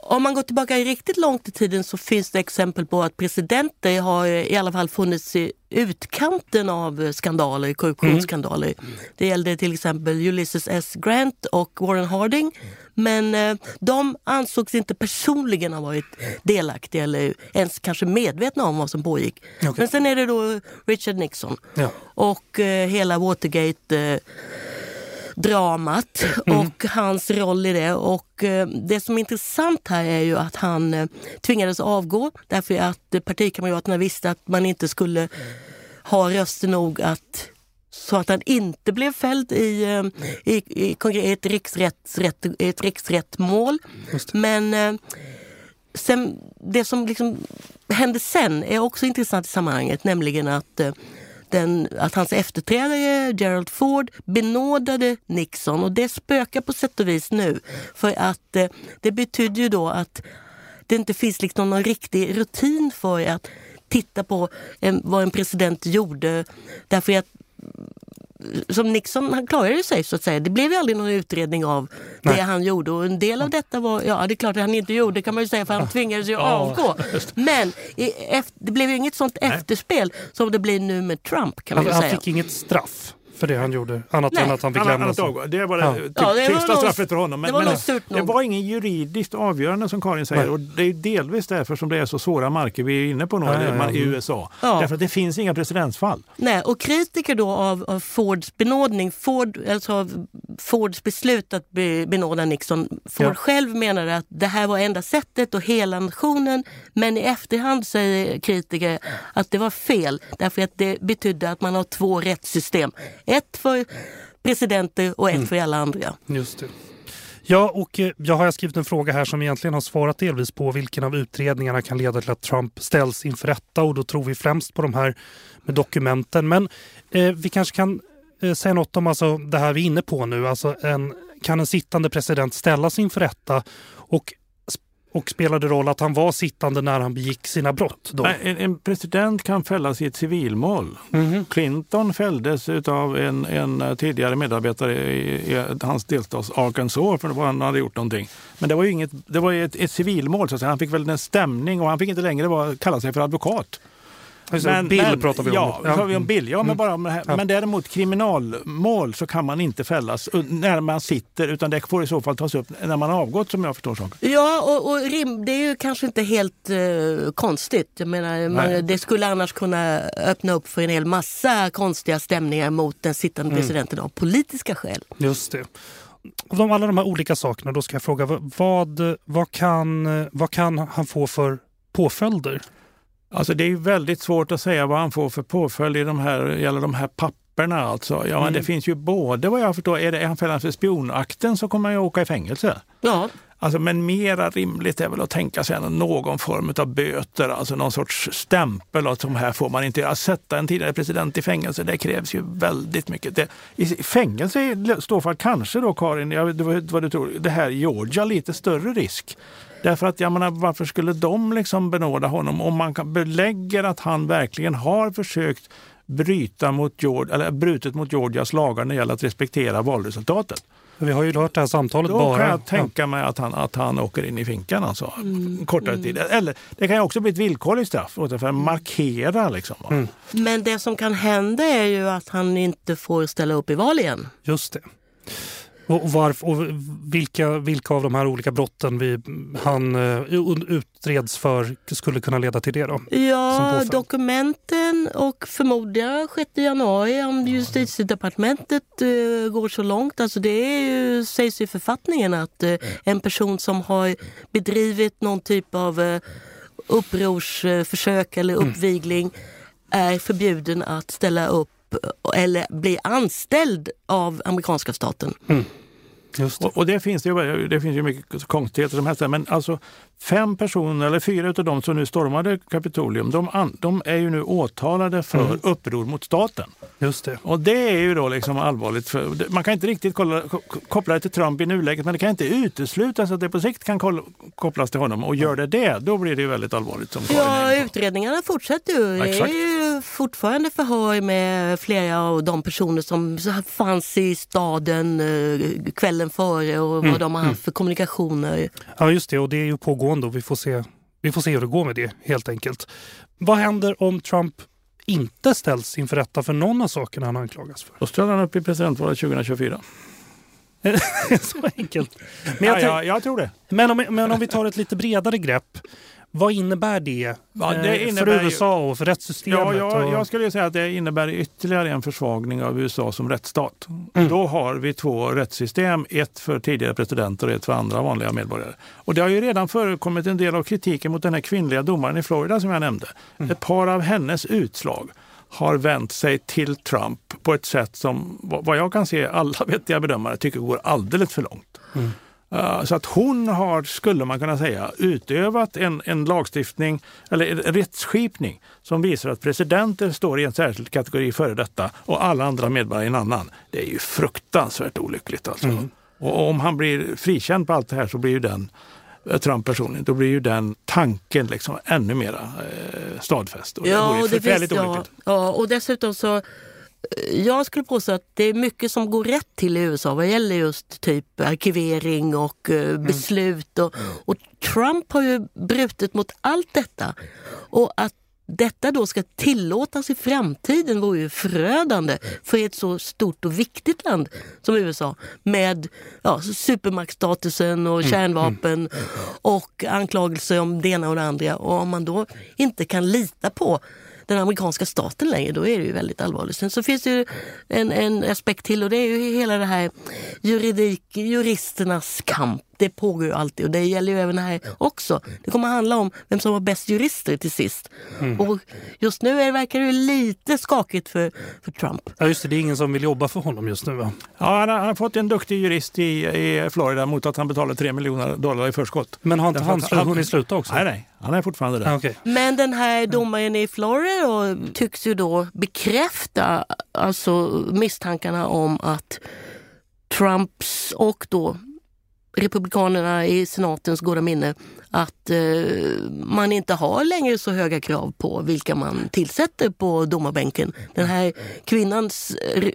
Om man går tillbaka riktigt långt i tiden så finns det exempel på att presidenter har i alla fall funnits i utkanten av skandaler, korruptionsskandaler. Mm. Det gällde till exempel Ulysses S. Grant och Warren Harding. Men eh, de ansågs inte personligen ha varit delaktiga eller ens kanske medvetna om vad som pågick. Okay. Men sen är det då Richard Nixon ja. och eh, hela Watergate eh, dramat mm. och hans roll i det. Och eh, det som är intressant här är ju att han eh, tvingades avgå därför att partikamraterna visste att man inte skulle ha röster nog att så att han inte blev fälld i, eh, i, i, i ett, riksrättsrätt, ett riksrättmål. Men sen, det som liksom hände sen är också intressant i sammanhanget, nämligen att den, att hans efterträdare Gerald Ford benådade Nixon och det spökar på sätt och vis nu. För att eh, det betyder ju då att det inte finns liksom någon riktig rutin för att titta på en, vad en president gjorde. Därför att som Nixon, han klarade sig så att säga. Det blev ju aldrig någon utredning av Nej. det han gjorde och en del av detta var, ja det är klart att han inte gjorde, kan man ju säga för han tvingades ju ja, avgå. Men i, efter, det blev ju inget sånt Nej. efterspel som det blir nu med Trump kan man ju säga. Han fick inget straff för det han gjorde. Annat Nej. än att han fick lämna. Det var det ja. typ, ja, det sista var straffet för honom. Men, det var, men, det var ingen juridiskt avgörande som Karin säger. Nej. Och det är delvis därför som det är så svåra marker vi är inne på nu ja, i USA. Därför att det finns inga presidentsfall. Nej, och kritiker då av, av Fords benådning, Ford, alltså av Fords beslut att be, benåda Nixon. Ford själv menade att det här var enda sättet och hela nationen. Men i efterhand säger kritiker att det var fel därför att det betydde att man har två rättssystem. Ett för presidenter och ett mm. för alla andra. Just det. Ja, och eh, jag har skrivit en fråga här som egentligen har svarat delvis på vilken av utredningarna kan leda till att Trump ställs inför rätta och då tror vi främst på de här med dokumenten. Men eh, vi kanske kan eh, säga något om alltså, det här vi är inne på nu. Alltså en, kan en sittande president ställas inför rätta? Och och spelade roll att han var sittande när han begick sina brott? Då? En, en president kan fällas i ett civilmål. Mm. Clinton fälldes av en, en tidigare medarbetare i, i hans delstat Arkansas för att han hade gjort någonting. Men det var ju inget, det var ett, ett civilmål, så att säga. han fick väl en stämning och han fick inte längre vara, kalla sig för advokat. Men, Bill men, pratar vi om. Ja, ja. vi om Bill. Ja, men, mm. bara om här. men däremot kriminalmål så kan man inte fällas när man sitter utan det får i så fall tas upp när man har avgått som jag förstår saken. Ja, och, och rim, det är ju kanske inte helt uh, konstigt. Jag menar, man, det skulle annars kunna öppna upp för en hel massa konstiga stämningar mot den sittande mm. presidenten av politiska skäl. Just det. Om alla de här olika sakerna, då ska jag fråga vad, vad, kan, vad kan han få för påföljder? Alltså det är väldigt svårt att säga vad han får för påföljd i de här, gäller de här papperna. Alltså. Ja, mm. men det finns ju både vad jag förstår, är, det, är han fälld för spionakten så kommer han ju åka i fängelse. Ja. Alltså, men mera rimligt är väl att tänka sig någon form av böter, alltså någon sorts stämpel. Att som här får man inte göra. Sätta en tidigare president i fängelse, det krävs ju väldigt mycket. Det, I fängelse står för kanske då Karin, jag vet vad du tror, det här Georgia lite större risk. Därför att jag menar, varför skulle de liksom benåda honom om man belägger att han verkligen har försökt bryta mot Georgia, eller brutit mot Georgias lagar när det gäller att respektera valresultatet? Vi har ju hört det här samtalet Då bara. Då kan jag tänka mig att han, att han åker in i finkan alltså. Mm. Kortare mm. tid. Eller det kan ju också bli ett villkorligt straff för att markera. Liksom. Mm. Men det som kan hända är ju att han inte får ställa upp i val igen. Just det. Och, varf, och vilka, vilka av de här olika brotten vi, han uh, utreds för skulle kunna leda till det? då? Ja, dokumenten och förmodligen 6 januari om justitiedepartementet uh, går så långt. Alltså det är ju, sägs i författningen att uh, en person som har bedrivit någon typ av upprorsförsök eller mm. uppvigling mm. är förbjuden att ställa upp eller bli anställd av amerikanska staten. Mm. Det. Och, och, det finns ju, det finns ju mycket konstigheter som helst. Men alltså fem personer, eller fyra av dem som nu stormade Kapitolium, de, de är ju nu åtalade för mm. uppror mot staten. Just det. Och det är ju då liksom allvarligt. För, man kan inte riktigt kolla, koppla det till Trump i nuläget, men det kan inte uteslutas att det på sikt kan kopplas till honom. Och gör det det, då blir det ju väldigt allvarligt. Som ja, utredningarna fortsätter ju. Det är ju fortfarande förhör med flera av de personer som fanns i staden eh, kvällen kvällen före och vad de har haft för kommunikationer. Ja, just det. Och det är ju pågående och vi får se, vi får se hur det går med det helt enkelt. Vad händer om Trump inte ställs inför rätta för någon av sakerna han anklagas för? Då ställer han upp i presidentvalet 2024. Så enkelt. Men, jag ja, ja, jag tror det. men, om, men om vi tar ett lite bredare grepp. Vad innebär det, Ja, det eh, innebär för USA och för rättssystemet? Ja, jag, jag skulle säga att det innebär ytterligare en försvagning av USA som rättsstat. Mm. Då har vi två rättssystem, ett för tidigare presidenter och ett för andra vanliga medborgare. Och det har ju redan förekommit en del av kritiken mot den här kvinnliga domaren i Florida som jag nämnde. Mm. Ett par av hennes utslag har vänt sig till Trump på ett sätt som vad vad jag kan se alla vettiga bedömare tycker går alldeles för långt. Mm. Uh, Så att hon har, skulle man kunna säga, utövat en, en lagstiftning eller en rättsskipning som visar att presidenter står i en särskild kategori före detta och alla andra medborgare i en annan. Det är ju fruktansvärt olyckligt alltså. Och om han blir frikänd på allt det här så blir ju den, eh, Trump personligen, då blir ju den tanken liksom ännu mera eh, stadfäst. Och det vore ju förfärligt ja, olyckligt. ja, och dessutom så eh, jag skulle påstå att det är mycket som går rätt till i USA vad gäller just typ arkivering och eh, beslut. Och, och Trump har ju brutit mot allt detta. Och att detta då ska tillåtas i framtiden vore ju förödande för ett så stort och viktigt land som USA med ja, supermaktstatusen och kärnvapen och anklagelser om det ena och det andra. Och om man då inte kan lita på den amerikanska staten längre, då är det ju väldigt allvarligt. Sen så finns det ju en, en aspekt till och det är ju hela det här juridik, juristernas kamp. Det pågår ju alltid och det gäller ju även här också. Det kommer handla om vem som har bäst jurister till sist. Och just nu är det, verkar det lite skakigt för, för Trump. Ja, just det. Det är ingen som vill jobba för honom just nu va? Ja, han, har, han har fått en duktig jurist i, i Florida mot att han betalar 3 miljoner dollar i förskott. Men har inte han slu- hunnit sluta också? Nej, nej, han är fortfarande där. Ja, okej. Men den här domaren i Florida tycks ju då bekräfta alltså misstankarna om att Trumps och då Republikanerna i senatens goda minne att eh, man inte har längre så höga krav på vilka man tillsätter på domarbänken. Den här kvinnans re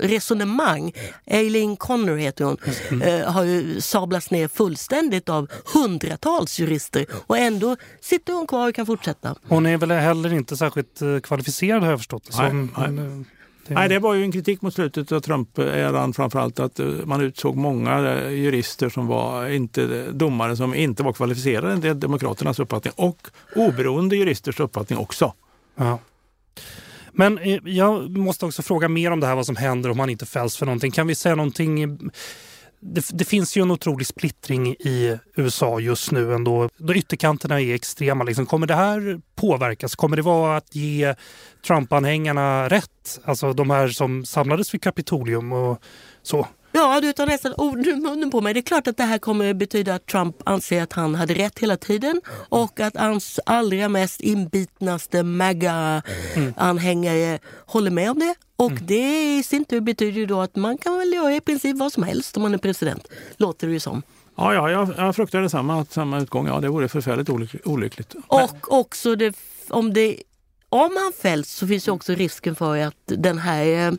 resonemang, Eileen Connor heter hon, eh, har ju sablats ner fullständigt av hundratals jurister och ändå sitter hon kvar och kan fortsätta. Hon är väl heller inte särskilt eh, kvalificerad har jag förstått det Nej, nej. Det- Nej, det var ju en kritik mot slutet av Trump-eran framförallt att eh, man utsåg många eh, jurister som var inte domare som inte var kvalificerade, är Demokraternas uppfattning och oberoende juristers uppfattning också. Ja. Men eh, jag måste också fråga mer om det här vad som händer om man inte fälls för någonting. Kan vi säga någonting? Det, det finns ju en otrolig splittring i USA just nu ändå. Då ytterkanterna är extrema. Liksom. Kommer det här påverkas? Kommer det vara att ge Trump-anhängarna rätt? Alltså de här som samlades vid Kapitolium och så. Ja, du tar nästan ord ur munnen på mig. Det är klart att det här kommer betyda att Trump anser att han hade rätt hela tiden och att hans allra mest inbitnaste MAGA-anhängare håller med om det. Och det i sin tur betyder ju då att man kan väl göra i princip vad som helst om man är president. Låter det ju som. Ja, ja jag, jag fruktar detsamma, samma utgång. Ja, det vore förfärligt olyck- olyckligt. Men- Och också det, om, det, om han fälls så finns ju också risken för att den här eh,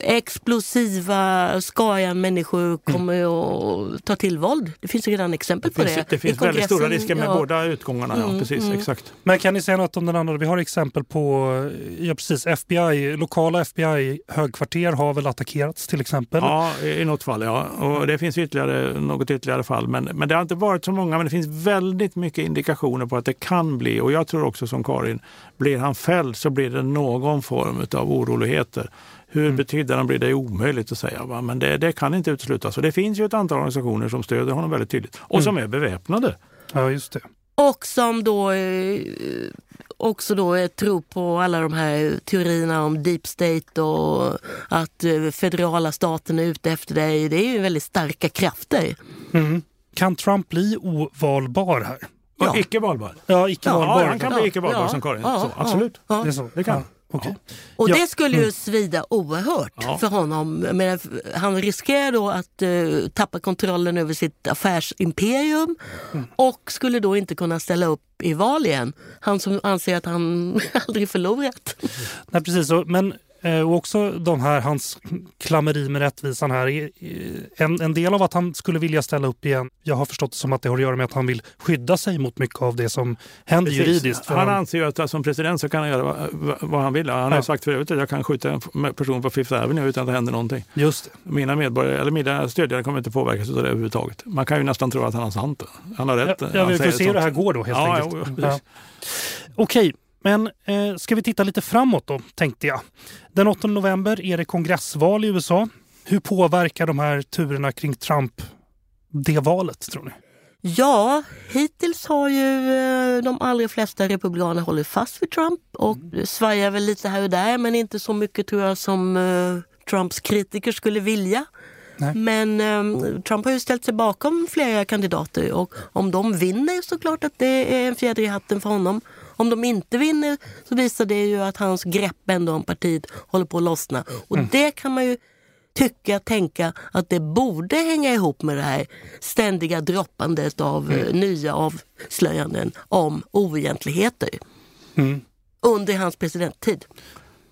explosiva skaran människor kommer att ta till våld. Det finns ju redan exempel på det finns, det. det finns väldigt stora risker med ja. Mm, båda utgångarna. Ja, precis, exakt. Men kan ni säga något om den andra? Vi har exempel på, ja precis, FBI, lokala FBI-högkvarter har väl attackerats till exempel. Ja, i i något fall ja. Och det finns ytterligare, något ytterligare fall. Men, men det har inte varit så många. Men det finns väldigt mycket indikationer på att det kan bli. Och jag tror också som Karin, blir han fälld så blir det någon form av oroligheter. Hur Mm. betydande blir det är omöjligt att säga. Va? Men det, det kan inte uteslutas. Och det finns ju ett antal organisationer som stöder honom väldigt tydligt. Och som är beväpnade. Ja, just det. Och som då eh, också då eh, tror på alla de här teorierna om deep state och att eh, federala staten är ute efter dig. Det är ju väldigt starka krafter. Mm. Kan Trump bli ovalbar här? Ja. Och icke valbar. Ja, icke Ja, valbar. han kan bli icke valbar som Karin. Ja, så, ja, absolut. ja. Det är så? Det kan. Ja, okej. Och Ja. det skulle ju svida oerhört Ja. för honom. Men han riskerar då att eh, tappa kontrollen över sitt affärsimperium och skulle då inte kunna ställa upp i val igen. Han som anser att han aldrig förlorat. Nej, precis. Men och också de här, hans klammeri med rättvisan här. Eh, en, en del av att han skulle vilja ställa upp igen, jag har förstått det som att det har att göra med att han vill skydda sig mot mycket av det som händer Precis. juridiskt. Han, han anser ju att som president så kan han göra vad, vad han vill. Han har sagt förut att jag kan skjuta en person på Fifth Avenue utan att det händer någonting. Just det. Mina medborgare, eller mina stödjare kommer inte påverkas av det överhuvudtaget. Man kan ju nästan tro att han har sant. Han har rätt. Ja, ja vi får se hur det här går då helt ja, enkelt. Ja, ja. Okej, men eh, ska vi titta lite framåt då, tänkte jag. Den 8 november är det kongressval i USA. Hur påverkar de här turerna kring Trump det valet, tror ni? Ja, hittills har ju eh, de allra flesta republikaner hållit fast vid Trump och mm. svajar väl lite här och där men inte så mycket tror jag som uh, Trumps kritiker skulle vilja. Nej. Men um, Trump har ju ställt sig bakom flera kandidater och om de vinner så klart att det är en fjäder i hatten för honom. Om de inte vinner så visar det ju att hans grepp ändå om partiet håller på att lossna. Och mm. det kan man ju tycka, tänka att det borde hänga ihop med det här ständiga droppandet av mm. Eh, nya avslöjanden om oegentligheter mm. under hans presidenttid.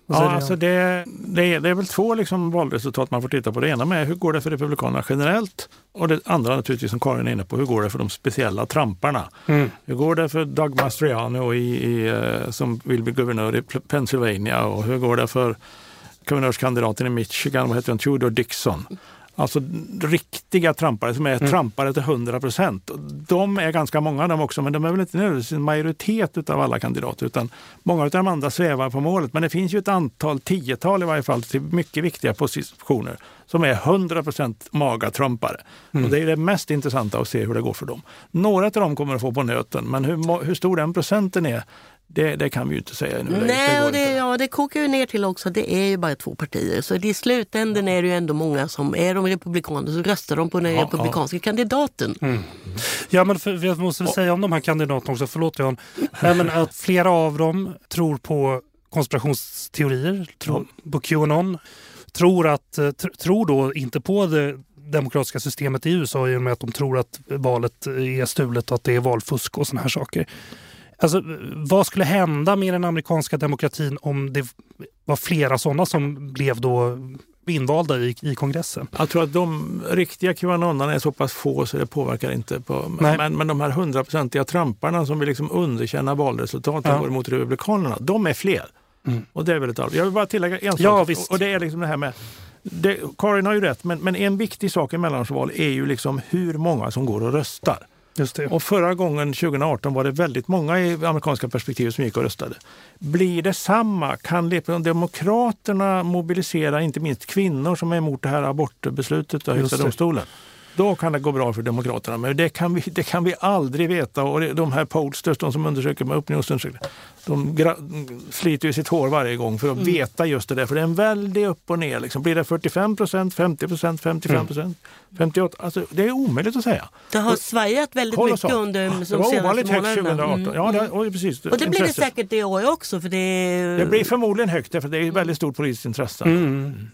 Ja, alltså det, det, är, det är väl två liksom valresultat man får titta på. Det ena med hur går det för Republikanerna generellt och det andra naturligtvis som Karin är inne på, hur går det för de speciella tramparna? Mm. Hur går det för Doug Mastriano i, i, eh, som vill bli guvernör i Pennsylvania och hur går det för guvernörskandidaten i Michigan, vad heter han, Tudor Dixon? Alltså riktiga trampare som är mm. trampare till 100 procent. De är ganska många de också, men de är väl inte nödvändigtvis en majoritet av alla kandidater utan många av de andra svävar på målet. Men det finns ju ett antal, tiotal i varje fall, till mycket viktiga positioner som är 100 procent maga-trumpare. Mm. Och det är det mest intressanta att se hur det går för dem. Några av dem kommer att få på nöten, men hur, hur stor den procenten är, det, det, kan vi ju inte säga nu. Nej, det, och det, ja, det kokar ju ner till också det är ju bara två partier. Så i slutändan är det ju ändå många som är de republikaner så röstar de på den ja, republikanska ja. kandidaten. Mm. Ja, men för, jag måste säga om de här kandidaterna också, förlåt Jan. men att flera av dem tror på konspirationsteorier, tror på Qanon. Tror, att, eh, tror då inte på det demokratiska systemet i USA i och med att de tror att valet är stulet och att det är valfusk och såna här saker. Alltså, vad skulle hända med den amerikanska demokratin om det var flera sådana som blev då invalda i, i kongressen? Jag tror att de riktiga QAnonarna är så pass få så det påverkar inte. På, men, men de här hundraprocentiga tramparna som vill liksom underkänna valresultaten ja. mot Republikanerna, de är fler. Mm. Och det är väldigt allvarligt. Jag vill bara tillägga en sak. Ja. Och det är liksom det här med det, Karin har ju rätt, men, men en viktig sak i mellanårsval är ju liksom hur många som går och röstar. Och förra gången, 2018, var det väldigt många i amerikanska perspektiv som gick och röstade. Blir det samma? Kan Demokraterna mobilisera inte minst kvinnor som är emot det här abortbeslutet av Högsta domstolen? Då kan det gå bra för Demokraterna. Men det kan vi, det kan vi aldrig veta. Och de här pollsters, de som undersöker med opinionsundersökningar, de sliter ju sitt hår varje gång för att mm. veta just det där. För det är en väldig upp och ner. Liksom. Blir det 45 procent, 50 procent, 55 procent, mm. 58? Alltså, det är omöjligt att säga. Det har svajat väldigt mycket under de senaste månaderna. Det var ovanligt högt 2018. Mm. Ja, det, och, precis, och det blir det säkert i år också. För det... det blir förmodligen högt för det är väldigt stort politiskt intresse. Mm.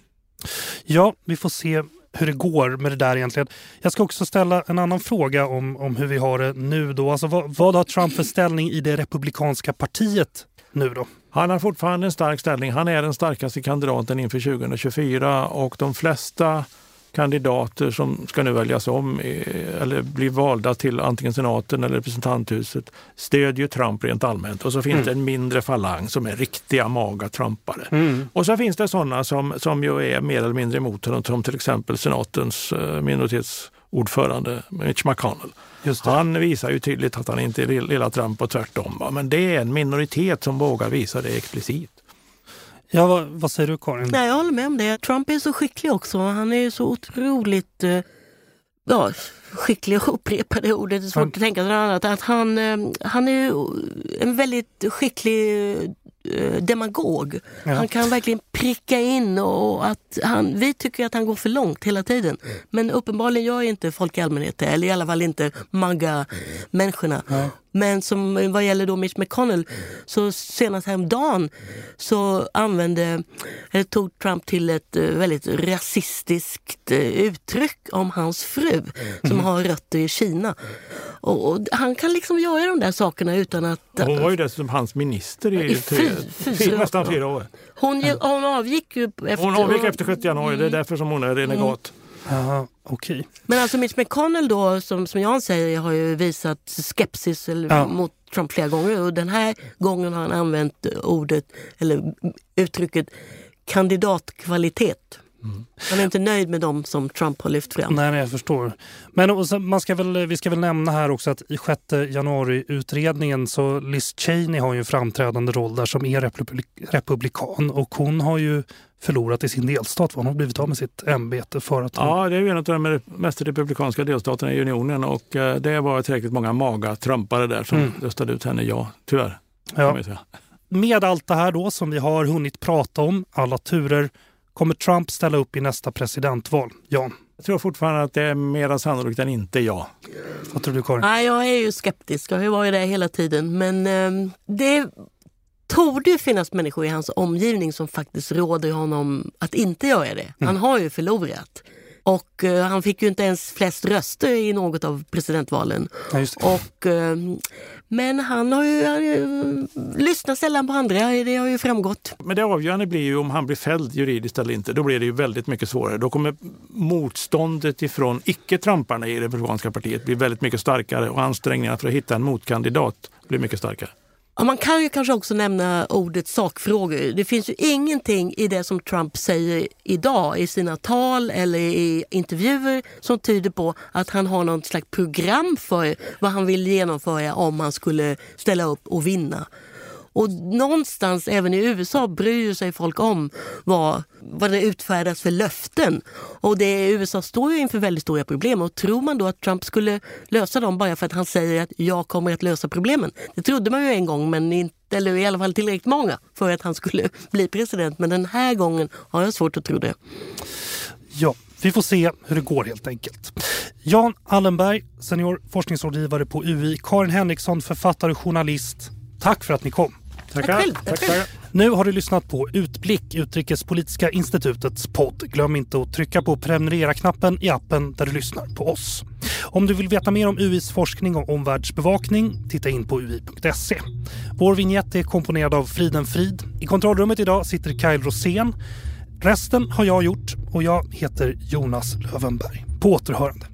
Ja, vi får se hur det går med det där egentligen. Jag ska också ställa en annan fråga om, om hur vi har det nu då. Alltså vad, vad har Trump för ställning i det republikanska partiet nu då? Han har fortfarande en stark ställning. Han är den starkaste kandidaten inför 2024 och de flesta kandidater som ska nu väljas om eller bli valda till antingen senaten eller representanthuset stödjer Trump rent allmänt. Och så finns mm. det en mindre falang som är riktiga maga Trumpare. Mm. Och så finns det sådana som, som ju är mer eller mindre emot honom, som till exempel senatens eh, minoritetsordförande Mitch McConnell. Han visar ju tydligt att han inte är lilla Trump och tvärtom. Men det är en minoritet som vågar visa det explicit. Ja, vad, vad, säger du Karin? Nej, jag håller med om det. Trump är så skicklig också. Han är så otroligt eh, ja, skicklig att upprepa det ordet. Det är svårt han... att tänka sig något annat. Att han, eh, han är en väldigt skicklig eh, demagog. Ja. Han kan verkligen pricka in och att han, vi tycker att han går för långt hela tiden. Men uppenbarligen gör inte folk i allmänhet det, eller i alla fall inte magga-människorna. Ja. Men som vad gäller då Mitch McConnell, så senast häromdagen så använde, eller tog Trump till ett eh, väldigt rasistiskt eh, uttryck om hans fru som Mm. har rötter i Kina. Och, och han kan liksom göra de där sakerna utan att... Hon var ju dessutom hans minister i I tre, fy- fy, fyra nästan fyra år. Hon, hon avgick ju efter... Hon avgick efter 6 januari, det är därför som hon är renegat. Ja, okej. Men alltså Mitch McConnell då, som, som Jan säger, har ju visat skepsis eller, Ja. mot Trump flera gånger. Och den här gången har han använt ordet, eller uttrycket kandidatkvalitet. Han är inte nöjd med dem som Trump har lyft fram. Nej, nej, jag förstår. Men man ska väl, vi ska väl nämna här också att i 6 januari-utredningen så Liz Cheney har ju en framträdande roll där som är republik republikan och hon har ju förlorat i sin delstat. Hon har blivit av med sitt ämbete för att hon... Ja, det är ju en av de mest republikanska delstaterna i unionen och eh, det var tillräckligt många maga trumpare där som Mm. röstade ut henne, ja, tyvärr. Ja. Med allt det här då som vi har hunnit prata om, alla turer, kommer Trump ställa upp i nästa presidentval? Jan, Jag tror fortfarande att det är mer sannolikt än inte ja. vad tror du Karin? Nej, jag är ju skeptisk, jag har ju det hela tiden. Men eh, det torde ju finnas människor i hans omgivning som faktiskt råder honom att inte göra det. Han har ju förlorat. Och eh, han fick ju inte ens flest röster i något av presidentvalen. Ja, det. Och, eh, men han har ju, han, eh, lyssnar sällan på andra, det har ju framgått. Men det avgörande blir ju om han blir fälld juridiskt eller inte. Då blir det ju väldigt mycket svårare. Då kommer motståndet ifrån icke-tramparna i Republikanska partiet bli väldigt mycket starkare och ansträngningarna för att hitta en motkandidat blir mycket starkare. Ja, man kan ju kanske också nämna ordet sakfrågor. Det finns ju ingenting i det som Trump säger idag i sina tal eller i intervjuer som tyder på att han har något slags program för vad han vill genomföra om han skulle ställa upp och vinna. Och någonstans även i USA bryr sig folk om vad, vad det utfärdas för löften. Och det, USA står ju inför väldigt stora problem och tror man då att Trump skulle lösa dem bara för att han säger att jag kommer att lösa problemen. Det trodde man ju en gång, men inte, eller i alla fall tillräckligt många för att han skulle bli president. Men den här gången har jag svårt att tro det. Ja, vi får se hur det går helt enkelt. Jan Allenberg, senior forskningsrådgivare på UI. Karin Henriksson, författare och journalist. Tack för att ni kom. Tackar. själv. Tack själv. Nu har du lyssnat på Utblick, Utrikespolitiska institutets podd. Glöm inte att trycka på prenumerera-knappen i appen där du lyssnar på oss. Om du vill veta mer om UIs forskning och omvärldsbevakning, titta in på ui.se. Vår vignett är komponerad av Friden Frid. I kontrollrummet idag sitter Kyle Rosén. Resten har jag gjort och jag heter Jonas Lövenberg. På återhörande.